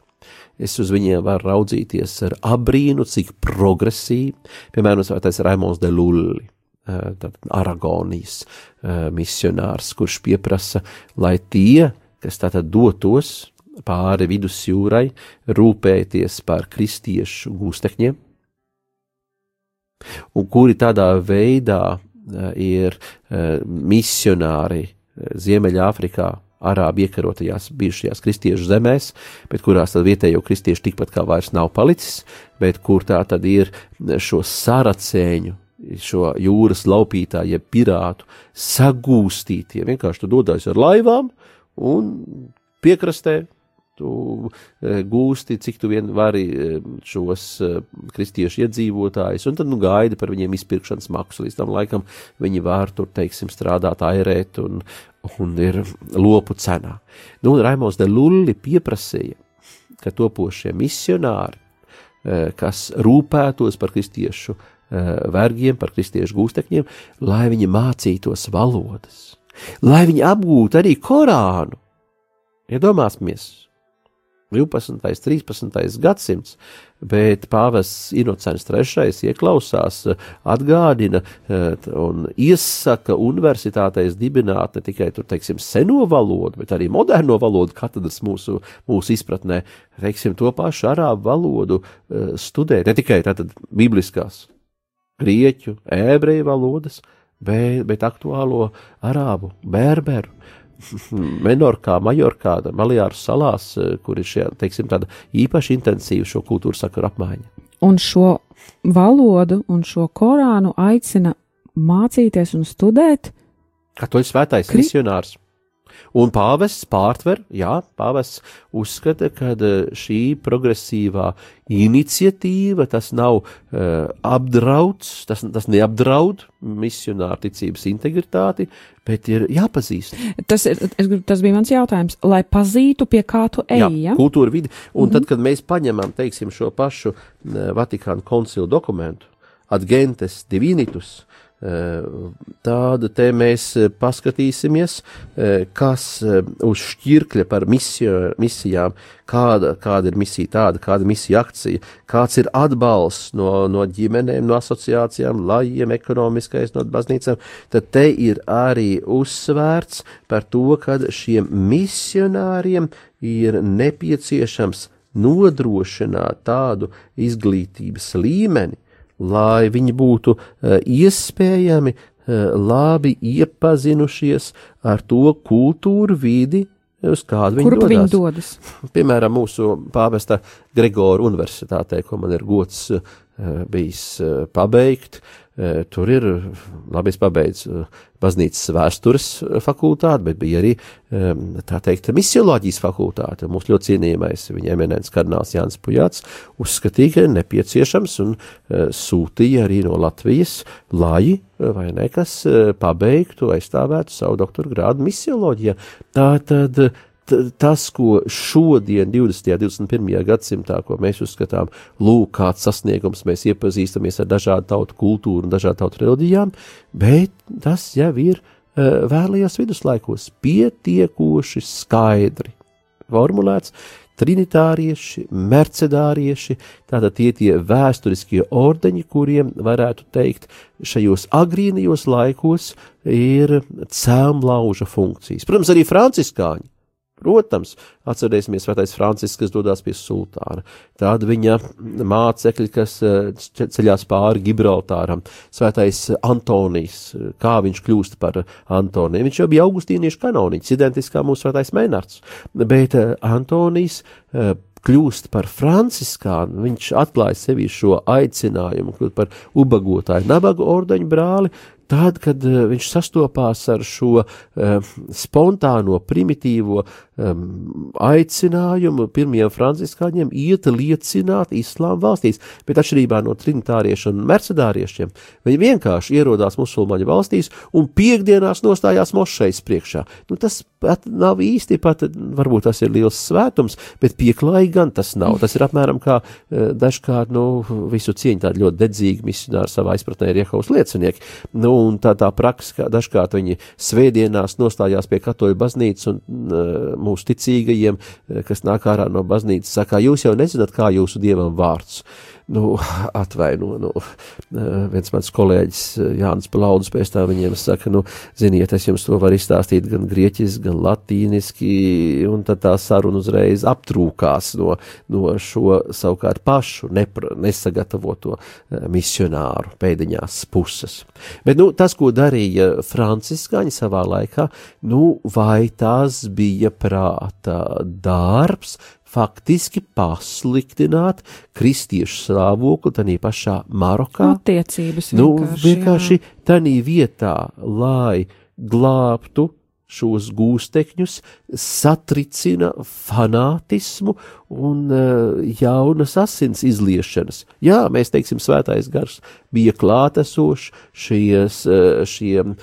B: Es uz viņiem varu raudzīties ar abrīnu, cik progresīvi, piemēram, svētais Raimons de Lulli, Aragonijas misionārs, kurš pieprasa, lai tie, kas tātad dotos pāri vidusjūrai, rūpēties par kristiešu gūstekņiem, un kuri tādā veidā ir misionāri Ziemeļāfrikā, arābu iekarotajās bijušajās kristiešu zemēs, bet kurās tad vietējo kristiešu tikpat kā vairs nav palicis, bet kur tā tad ir šo saracēņu, šo jūras laupītāju, jeb pirātu sagūstītie. Vienkārši tu dodies ar laivām un piekrastē tu e, gūsti, cik tu vien vari e, šos e, kristiešu iedzīvotājus, un tad nu gaidi par viņiem izpirkšanas maksu. Līdz tam laikam viņi var tur, teiksim, strādāt, airēt un, un ir lopu cenā. Nu, un Raimons de Lulli pieprasīja, ka topošie misionāri, kas rūpētos par kristiešu vergiem, par kristiešu gūstekņiem, lai viņi mācītos valodas, lai viņi apgūtu arī Korānu. Iedomāsimies, 12. un 13. gadsimts, bet pāvests Inocents III ieklausās, atgādina eh, un iesaka universitātēs dibināt ne tikai tur, teiksim, seno valodu, bet arī moderno valodu katedras mūsu, mūsu izpratnē, teiksim, to pašu arābu valodu eh, studēt, ne tikai tātad bibliskās, grieķu, ebreju valodas, bet, bet aktuālo arābu, berberu, Menorkā, Majorkā, Malijāru salās, kur ir šie, teiksim, tāda īpaši intensīva šo kultūru sakaru apmaiņa.
A: Un šo valodu un šo korānu aicina mācīties un studēt.
B: Katoļu svētais Kri... misionārs. Un pāvests pārtver, jā, pāvests uzskata, ka e, šī progresīvā iniciatīva tas nav uh, apdrauds, tas, tas neapdraud misionāru ticības integritāti, bet ir jāpazīst.
A: Tas, ir, es, tas bija mans jautājums, lai pazītu, pie kā tu ej. Jā,
B: ja? kultūra vidi. Un mm -hmm. tad, kad mēs paņemam, teiksim, šo pašu Vatikāna koncilu dokumentu, Adgentes divinitus, Tādu te mēs paskatīsimies, kas uz šķirkļa par misiju, misijām, kāda, kāda ir misija tāda, kāda ir misija akcija, kāds ir atbalsts no, no ģimenēm, no asociācijām, lajiem, ekonomiskais no baznīcām, tad te ir arī uzsvērts par to, ka šiem misionāriem ir nepieciešams nodrošināt tādu izglītības līmeni, lai viņi būtu eh, iespējami eh, labi iepazinušies ar to kultūru vidi, uz kādu viņi dodas.
A: Viņi dodas.
B: Piemēram, mūsu pāvesta Gregora universitātē, ko man ir gods bijis pabeigt, uh, tur ir, labi, es pabeidzu baznīcas vēstures fakultāti, bet bija arī, tā teikt, misioloģijas fakultāte. Mūsu ļoti cienījamais viņa eminents kardināls Jānis Pujāts uzskatīja, ka ir nepieciešams un sūtīja arī no Latvijas lai vai ne, kas pabeigtu, aizstāvētu savu doktora grādu misioloģijā. Tā tad tas, ko šodien, 20. un 21. gadsimtā, ko mēs uzskatām, lūk, kāds sasniegums, mēs iepazīstamies ar dažādu tautu kultūru un dažādu tautu reliģijām, bet tas jau ir uh, vēlajos viduslaikos pietiekoši skaidri formulēts. Trinitārieši, mercedārieši, tātad tie tie vēsturiskie ordeņi, kuriem varētu teikt šajos agrīnijos laikos ir cēlmlauža funkcijas. Protams, arī franciskāņi, Protams, atcerēsimies Svētais Francisks, kas dodas pie sultāna, tad viņa mācekļi, kas eh, ceļās pāri Gibraltāram, Svētais Antonijs, kā viņš kļūst par Antoniju. Viņš jau bija augustīniešu kanoniķis, identiski kā mūsu Svētais Menards, bet eh, Antonijs eh, kļūst par franciskānu, viņš atklāja sevi šo aicinājumu, kļūt par ubagotāju, nabagu ordeņu brāli, tad, kad uh, viņš sastopās ar šo uh, spontāno, primitīvo um, aicinājumu pirmajiem franciskāņiem iet liecināt islāma valstīs, bet atšķirībā no trinitāriešiem un mercedāriešiem, viņi vienkārši ierodās musulmaņu valstīs un piekdienās nostājās mošejas priekšā. Nu, tas pat nav īsti, pat varbūt tas ir liels svētums, bet pieklājīgi gan tas nav. Tas ir apmēram kā uh, dažkārt, nu, visu cieņu tādi ļoti dedzīgi misionāri savā izpratnē ir Jehovas liecinieki. Nu, un tā tā praksa, ka dažkārt viņi svētdienās nostājās pie katoļu baznīcas un uh, mūsu ticīgajiem, uh, kas nāk ārā no baznīcas, saka, jūs jau nezināt, kā jūsu dievam vārds nu, atvaino, nu, viens mans kolēģis Jānis Plaudis pēc tā viņiem saka, nu, ziniet, es jums to varu izstāstīt gan grieķiski, gan latīniski, un tad tā saruna uzreiz aptrūkās no, no šo savukārt pašu nepra, nesagatavoto misionāru pēdiņās puses. Bet, nu, tas, ko darīja franciskāņi savā laikā, nu, vai tas bija prāta darbs, faktiski pasliktināt kristiešu stāvokli tādā pašā Marokā.
A: Attiecības
B: nu,
A: vienkārši.
B: vienkārši tādā vietā, lai glābtu šos gūstekņus, satricina fanātismu un uh, jaunas asins izliešanas. Jā, mēs teiksim, svētais gars bija klātesošs, šies, uh, šie uh,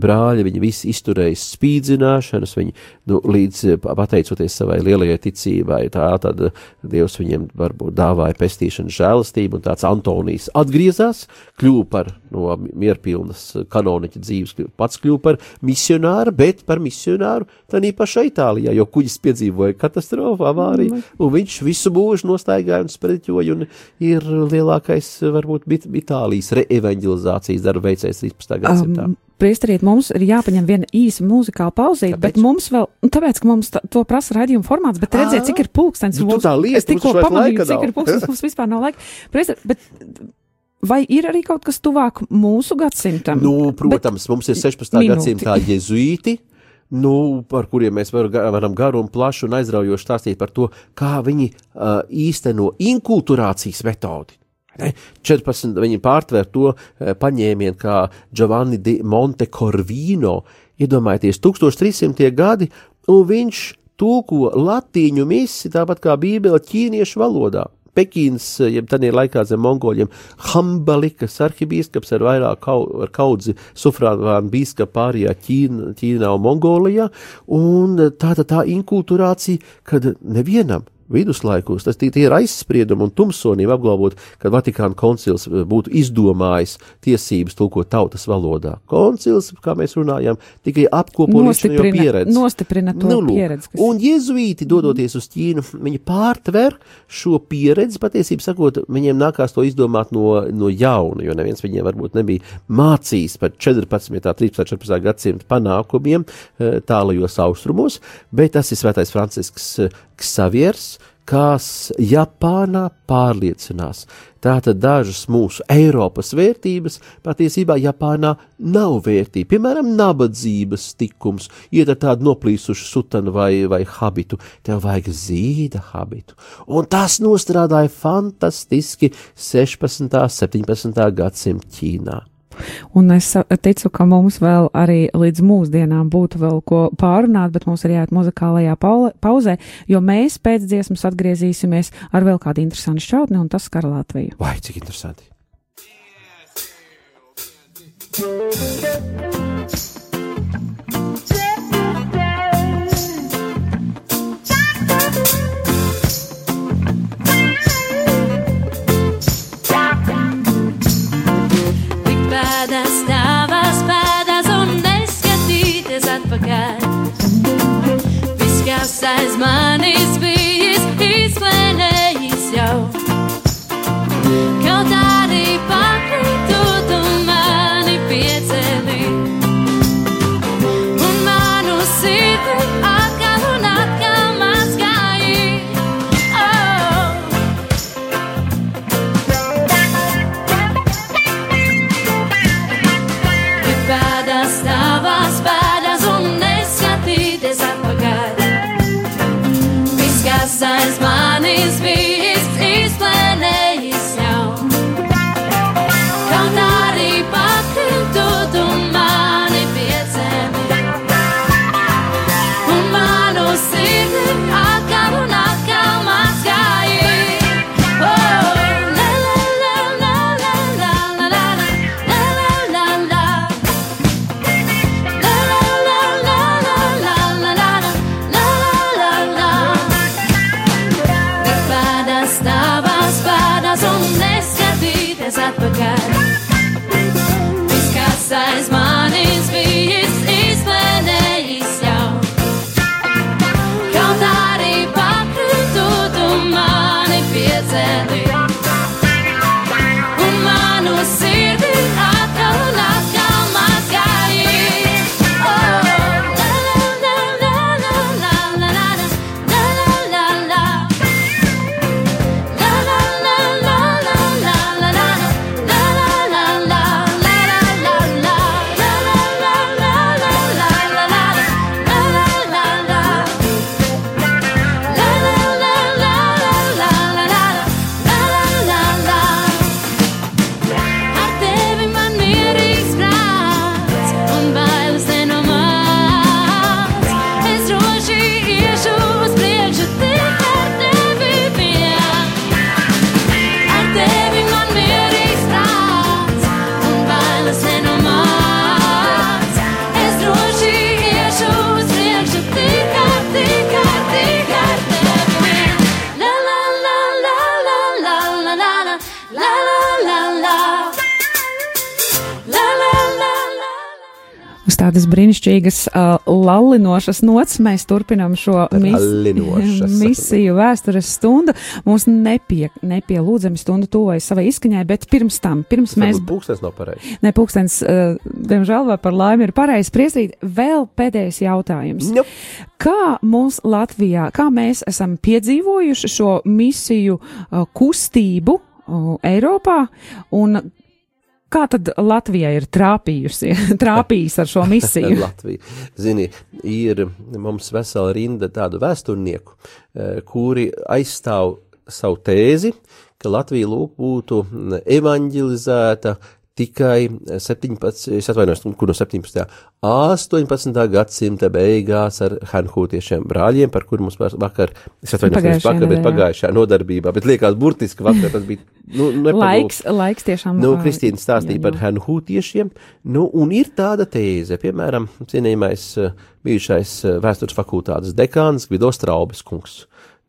B: brāļi, viņi visi izturēja spīdzināšanas, viņi, nu, līdz pateicoties savai lielajai ticībai, tā tad Dievs viņiem varbūt dāvāja pestīšanu žēlastību, un tāds Antonijs atgriezās, kļuva par no mierpilnas kanoniķa dzīves, pats kļuva par misionāru, bet par misionāru tādā pašā Itālijā, jo kuģis piedzīvoja katastrofu, avāriju, mm. Un viņš visu mūžu nostaigāja un sprediķoja, un ir lielākais, varbūt, Itālijas reevanģelizācijas darba veicējs 13. gadsimtā. Um.
A: Priestarīt, mums ir jāpaņem viena īsa muzikāla pauzīte, bet mums vēl, nu, tāpēc, ka mums to prasa raidījuma formāts, bet redziet, cik ir pulkstens.
B: Nu, tu tā lieta,
A: es tikko pamanīju, cik ir pulkstens, mums vispār nav laika. Priestarīt, bet Vai ir arī kaut kas tuvāk mūsu gadsimtam?
B: Nu, protams, Bet mums ir 16. Minūti. gadsimtā jezuīti, nu, par kuriem mēs var, varam garu un plašu un aizraujoši stāstīt par to, kā viņi uh, īsteno inkulturācijas metodi. Ne? 14. viņi pārtver to paņēmienu kā Giovanni di Montecorvino, iedomājieties, 1300. gadi, un viņš tulko latīņu misi, tāpat kā Bībele, ķīniešu valodā. Pekīnas, jeb tādā laikā zem mongoļiem, Hambalikas arhibīskaps ar vairāk kau, ar kaudzi sufrāvānu bīskapu pārējā Ķīna, Ķīnā un Mongolijā, un tāda tā inkulturācija, kad nevienam viduslaikos tas tie, ir aizspriedumi un tumsonība apgalvot, ka Vatikāna koncils eh, būtu izdomājis tiesības tulkot tautas valodā. Koncils, kā mēs runājam, tikai apkopo
A: nostiprina,
B: pieredzi.
A: Nostiprina to nu, pieredzi.
B: Kas... Un jezuīti, dodoties uz Ķīnu, viņi pārtver šo pieredzi, patiesībā sakot, viņiem nākās to izdomāt no, no jauna, jo neviens viņiem varbūt nebija mācījis par 14. 13. 14. gadsimta panākumiem eh, tālajos austrumos, bet tas ir svētais Francisks Ksavieris, kas Japānā pārliecinās. Tātad dažas mūsu Eiropas vērtības patiesībā Japānā nav vērtība. Piemēram, nabadzības tikums, iet ar tādu noplīsušu sutanu vai, vai habitu, tev vajag zīda habitu. Un tas nostrādāja fantastiski 16. un 17. gadsimta Ķīnā.
A: Un es ticu, ka mums vēl arī līdz mūsdienām būtu vēl ko pārunāt, bet mums ir jāiet muzikālajā pauzē, jo mēs pēc dziesmas atgriezīsimies ar vēl kādu interesantu šķautni, un tas skar Latviju.
B: Vai, cik interesanti!
C: aiz manis bijis
A: brīnišķīgas, uh, lallinošas nots mēs turpinām šo mis misiju vēstures stundu. Mums nepie, nepielūdzami stundu tuvojas savai izskaņai, bet pirms tam, pirms mēs.
B: Varbūt pūkstens nav pareizs.
A: Ne, pūkstens, uh, diemžēl vai par laimi ir pareizi priestīt. Vēl pēdējais jautājums.
B: Jup.
A: Kā mums Latvijā, kā mēs esam piedzīvojuši šo misiju uh, kustību uh, Eiropā un kā tad Latvijā ir trāpījusi, trāpījis ar šo misiju?
B: Latvija. Zini, ir mums vesela rinda tādu vēsturnieku, eh, kuri aizstāv savu tēzi, ka Latvija lūk būtu evanģelizēta tikai 17, es atvainojos, kur no 17. 18. gadsimta beigās ar hanhūtiešiem brāļiem, par kur mums vakar, es atvainojos, nevis vakar, bet pagājušajā nodarbībā, bet liekas burtiski vakar, tas bija, nu, nepagūst.
A: laiks, laiks tiešām.
B: Nu, Kristīna stāstīja
A: jā,
B: par
A: jā.
B: hanhūtiešiem, nu, un ir tāda tēze, piemēram, cienījamais bijušais vēstures fakultātes dekāns Gvido Straubes kungs.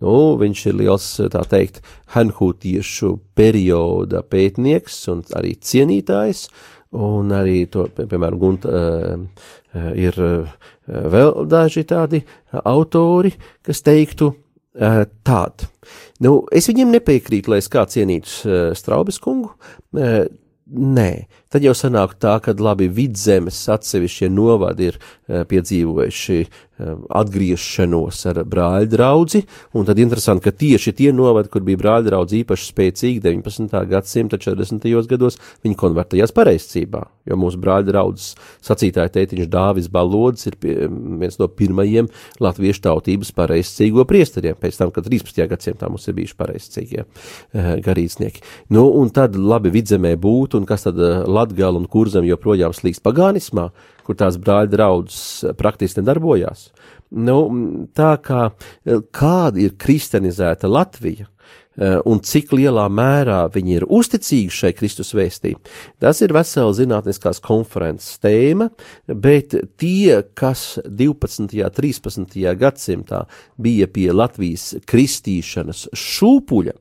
B: Nu, viņš ir liels, eh, tā teikt, hanhūtiešu perioda pētnieks un arī cienītājs, un arī to, pie- piemēram, Gunt, uh, ir uh, vēl daži tādi autori, kas teiktu uh, tādu. Nu, es viņiem nepiekrītu, lai es kā cienītu uh, Straubes kungu. Uh, nē, tad jau sanāk tā, ka labi vidzemes atsevišķie novadi ir piedzīvojuši uh, atgriešanos ar brāļu draudzi, un tad interesanti, ka tieši tie novadi, kur bija brāļu draudz īpaši spēcīgi 19. gadsimta 40. gados, viņi konvertējās pareizcībā, jo mūsu brāļu draudzes sacītāja tētiņš Dāvis Balodis ir pie, viens no pirmajiem latviešu tautības pareizcīgo priesteriem, pēc tam, kad 13. gadsimtā mums ir bijuši pareizcīgie uh, garīdznieki. Nu, un tad labi vidzemē būtu, un kas tad Latgala un Kurzem joprojām slīkst pagānismā, kur tās brāļu draudzes praktiski nedarbojās. Nu, tā kā eh, kāda ir kristianizēta Latvija, eh, un cik lielā mērā viņi ir uzticīgi šai Kristus vēstī. Tas ir vesela zinātniskās konferences tēma, bet tie, kas 12. un 13. gadsimtā bija pie Latvijas kristīšanas šūpuļa,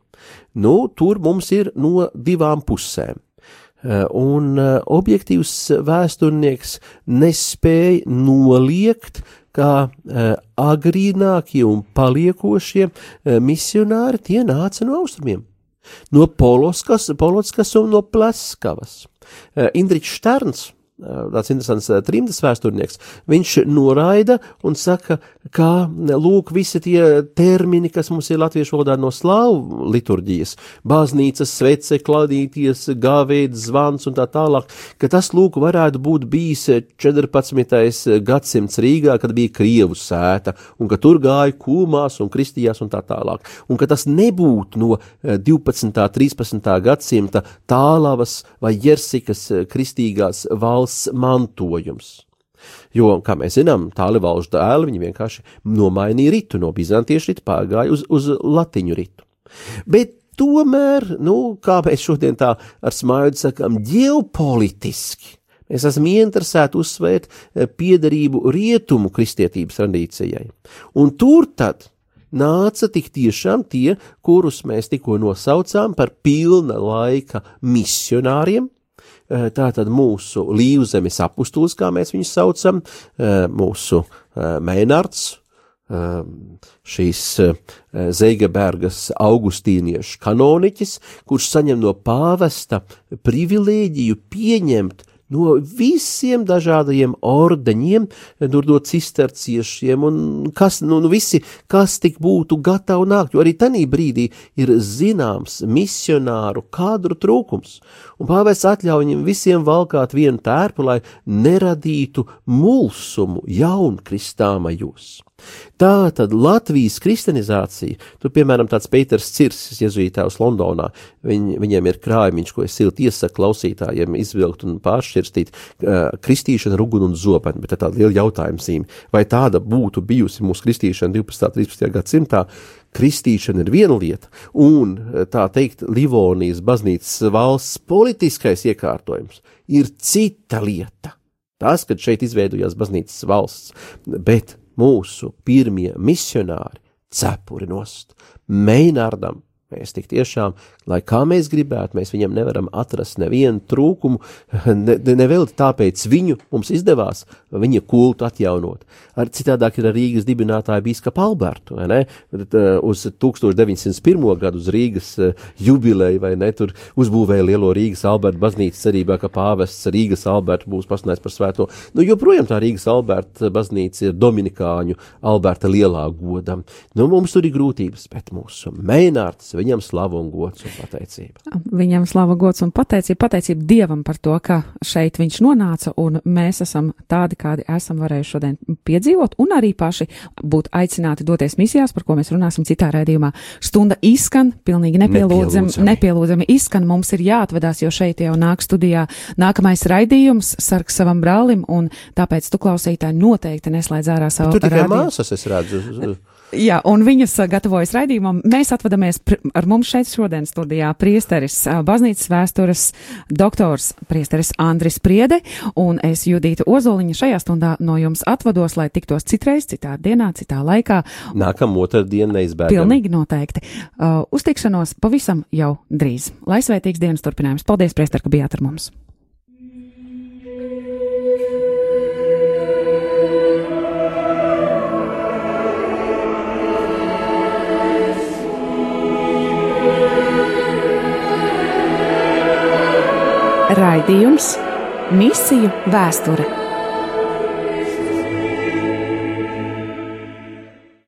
B: nu, tur mums ir no divām pusēm. Eh, Un eh, objektīvs vēsturnieks nespēja noliegt, kā eh, agrīnākie un paliekošie misionāri tie nāca no austrumiem. No Poloskas, Poloskas un no Pleskavas. Indričs Šterns, tāds interesants eh, trimdas vēsturnieks, viņš noraida un saka, ka, lūk, visi tie termini, kas mums ir latviešu valodā no slāvu liturģijas, baznīcas, svece, kladīties, gāvēds, zvans un tā tālāk, ka tas, lūk, varētu būt bijis 14. gadsimts Rīgā, kad bija Krievu sēta, un ka tur gāja kūmās un kristījās un tā tālāk, un ka tas nebūtu no eh, 12. 13. gadsimta tālavas vai jersikas eh, kristīgās valsts mantojums. Jo, kā mēs zinām, tāli valžu dēli viņi vienkārši nomainīja ritu no bizantiešu ritu, pārgāja uz, uz latiņu ritu. Bet tomēr, nu, kā mēs šodien tā ar smaidu sakām, ģeopolitiski. Mēs esam ieinteresēti uzsvērt eh, piederību rietumu kristietības tradīcijai. Un tur tad nāca tik tiešām tie, kurus mēs tikko nosaucām par pilna laika misionāriem, tātad mūsu līvzemes apustulis, kā mēs viņus saucam, eh, mūsu eh, Meinards, šīs Zeigebergas augustīniešu kanoniķis, kurš saņem no pāvesta privilēģiju pieņemt no visiem dažādajiem ordeņiem, tur no cisterciešiem un kas, nu, nu visi, kas tik būtu gatavi nākt, jo arī tanī brīdī ir zināms misionāru kadru trūkums, un pāvēs atļauj viņiem visiem valkāt vienu tērpu, lai neradītu mulsumu jaunkristāmajos. Tā tad Latvijas kristianizācija, tur piemēram tāds Pēters Cirsis, jezuītājs Londonā, viņ, viņiem ir krājumiņš, ko es silti iesaku klausītājiem izvilkt un pāršķirstīt, uh, kristīšana, ruguna un zopeni, bet tā tāda liela jautājuma zīme, vai tāda būtu bijusi mūsu kristīšana 12. 13. gadsimtā, kristīšana ir viena lieta, un tā teikt, Livonijas baznīcas valsts politiskais iekārtojums ir cita lieta. Tas, kad šeit izveidojās baznīcas valsts, bet mūsu pirmie misionāri cepuri nost, Meinardam, Mēs tik tiešām, lai kā mēs gribētu, mēs viņam nevaram atrast nevienu trūkumu, ne, ne vēl tāpēc viņu mums izdevās viņa kultu atjaunot. Ar citādāk ir ar Rīgas dibinātāju bīskapu Albertu, vai ne? Uh, uz 1901. gadu uz Rīgas uh, jubileju, vai ne, tur uzbūvēja lielo Rīgas Alberta baznīcu cerībā, ka pāvests Rīgas Albertu būs pasludinājis par svēto. Nu, joprojām tā Rīgas Alberta baznīca ir Dominikāņu Alberta lielā godam. Nu, mums tur ir grūtības, bet mūsu mēnārtis, viņam slavu un gods un pateicība.
A: Viņam slava gods un pateicība, pateicība Dievam par to, ka šeit viņš nonāca un mēs esam tādi, kādi esam varējuši šodien piedzīvot un arī paši būt aicināti doties misijās, par ko mēs runāsim citā redzījumā. Stunda izskan, pilnīgi nepielūdzami,
B: Nepielūdzami.
A: nepielūdzami izskan, mums ir jāatvedās, jo šeit jau nāk studijā nākamais raidījums, sargs savam brālim, un tāpēc tu klausītāji noteikti neslēdz ārā savu
B: Tur tikai
A: radio-
B: māsas, es redzu.
A: Jā, un viņas gatavojas raidījumam. Mēs atvadamies ar mums šeit šodien studijā priesteris, baznīcas vēstures doktors, priesteris Andris Priede, un es Judīta Ozoliņa šajā stundā no jums atvados, lai tiktos citreiz, citā dienā, citā laikā.
B: Nākamā otrdiena neizbēgama.
A: Pilnīgi noteikti. Uh, uztikšanos pavisam jau drīz. Lai svētīgs dienas turpinājums. Paldies, priester, ka bijāt ar mums! Raidījums Misiju vēsture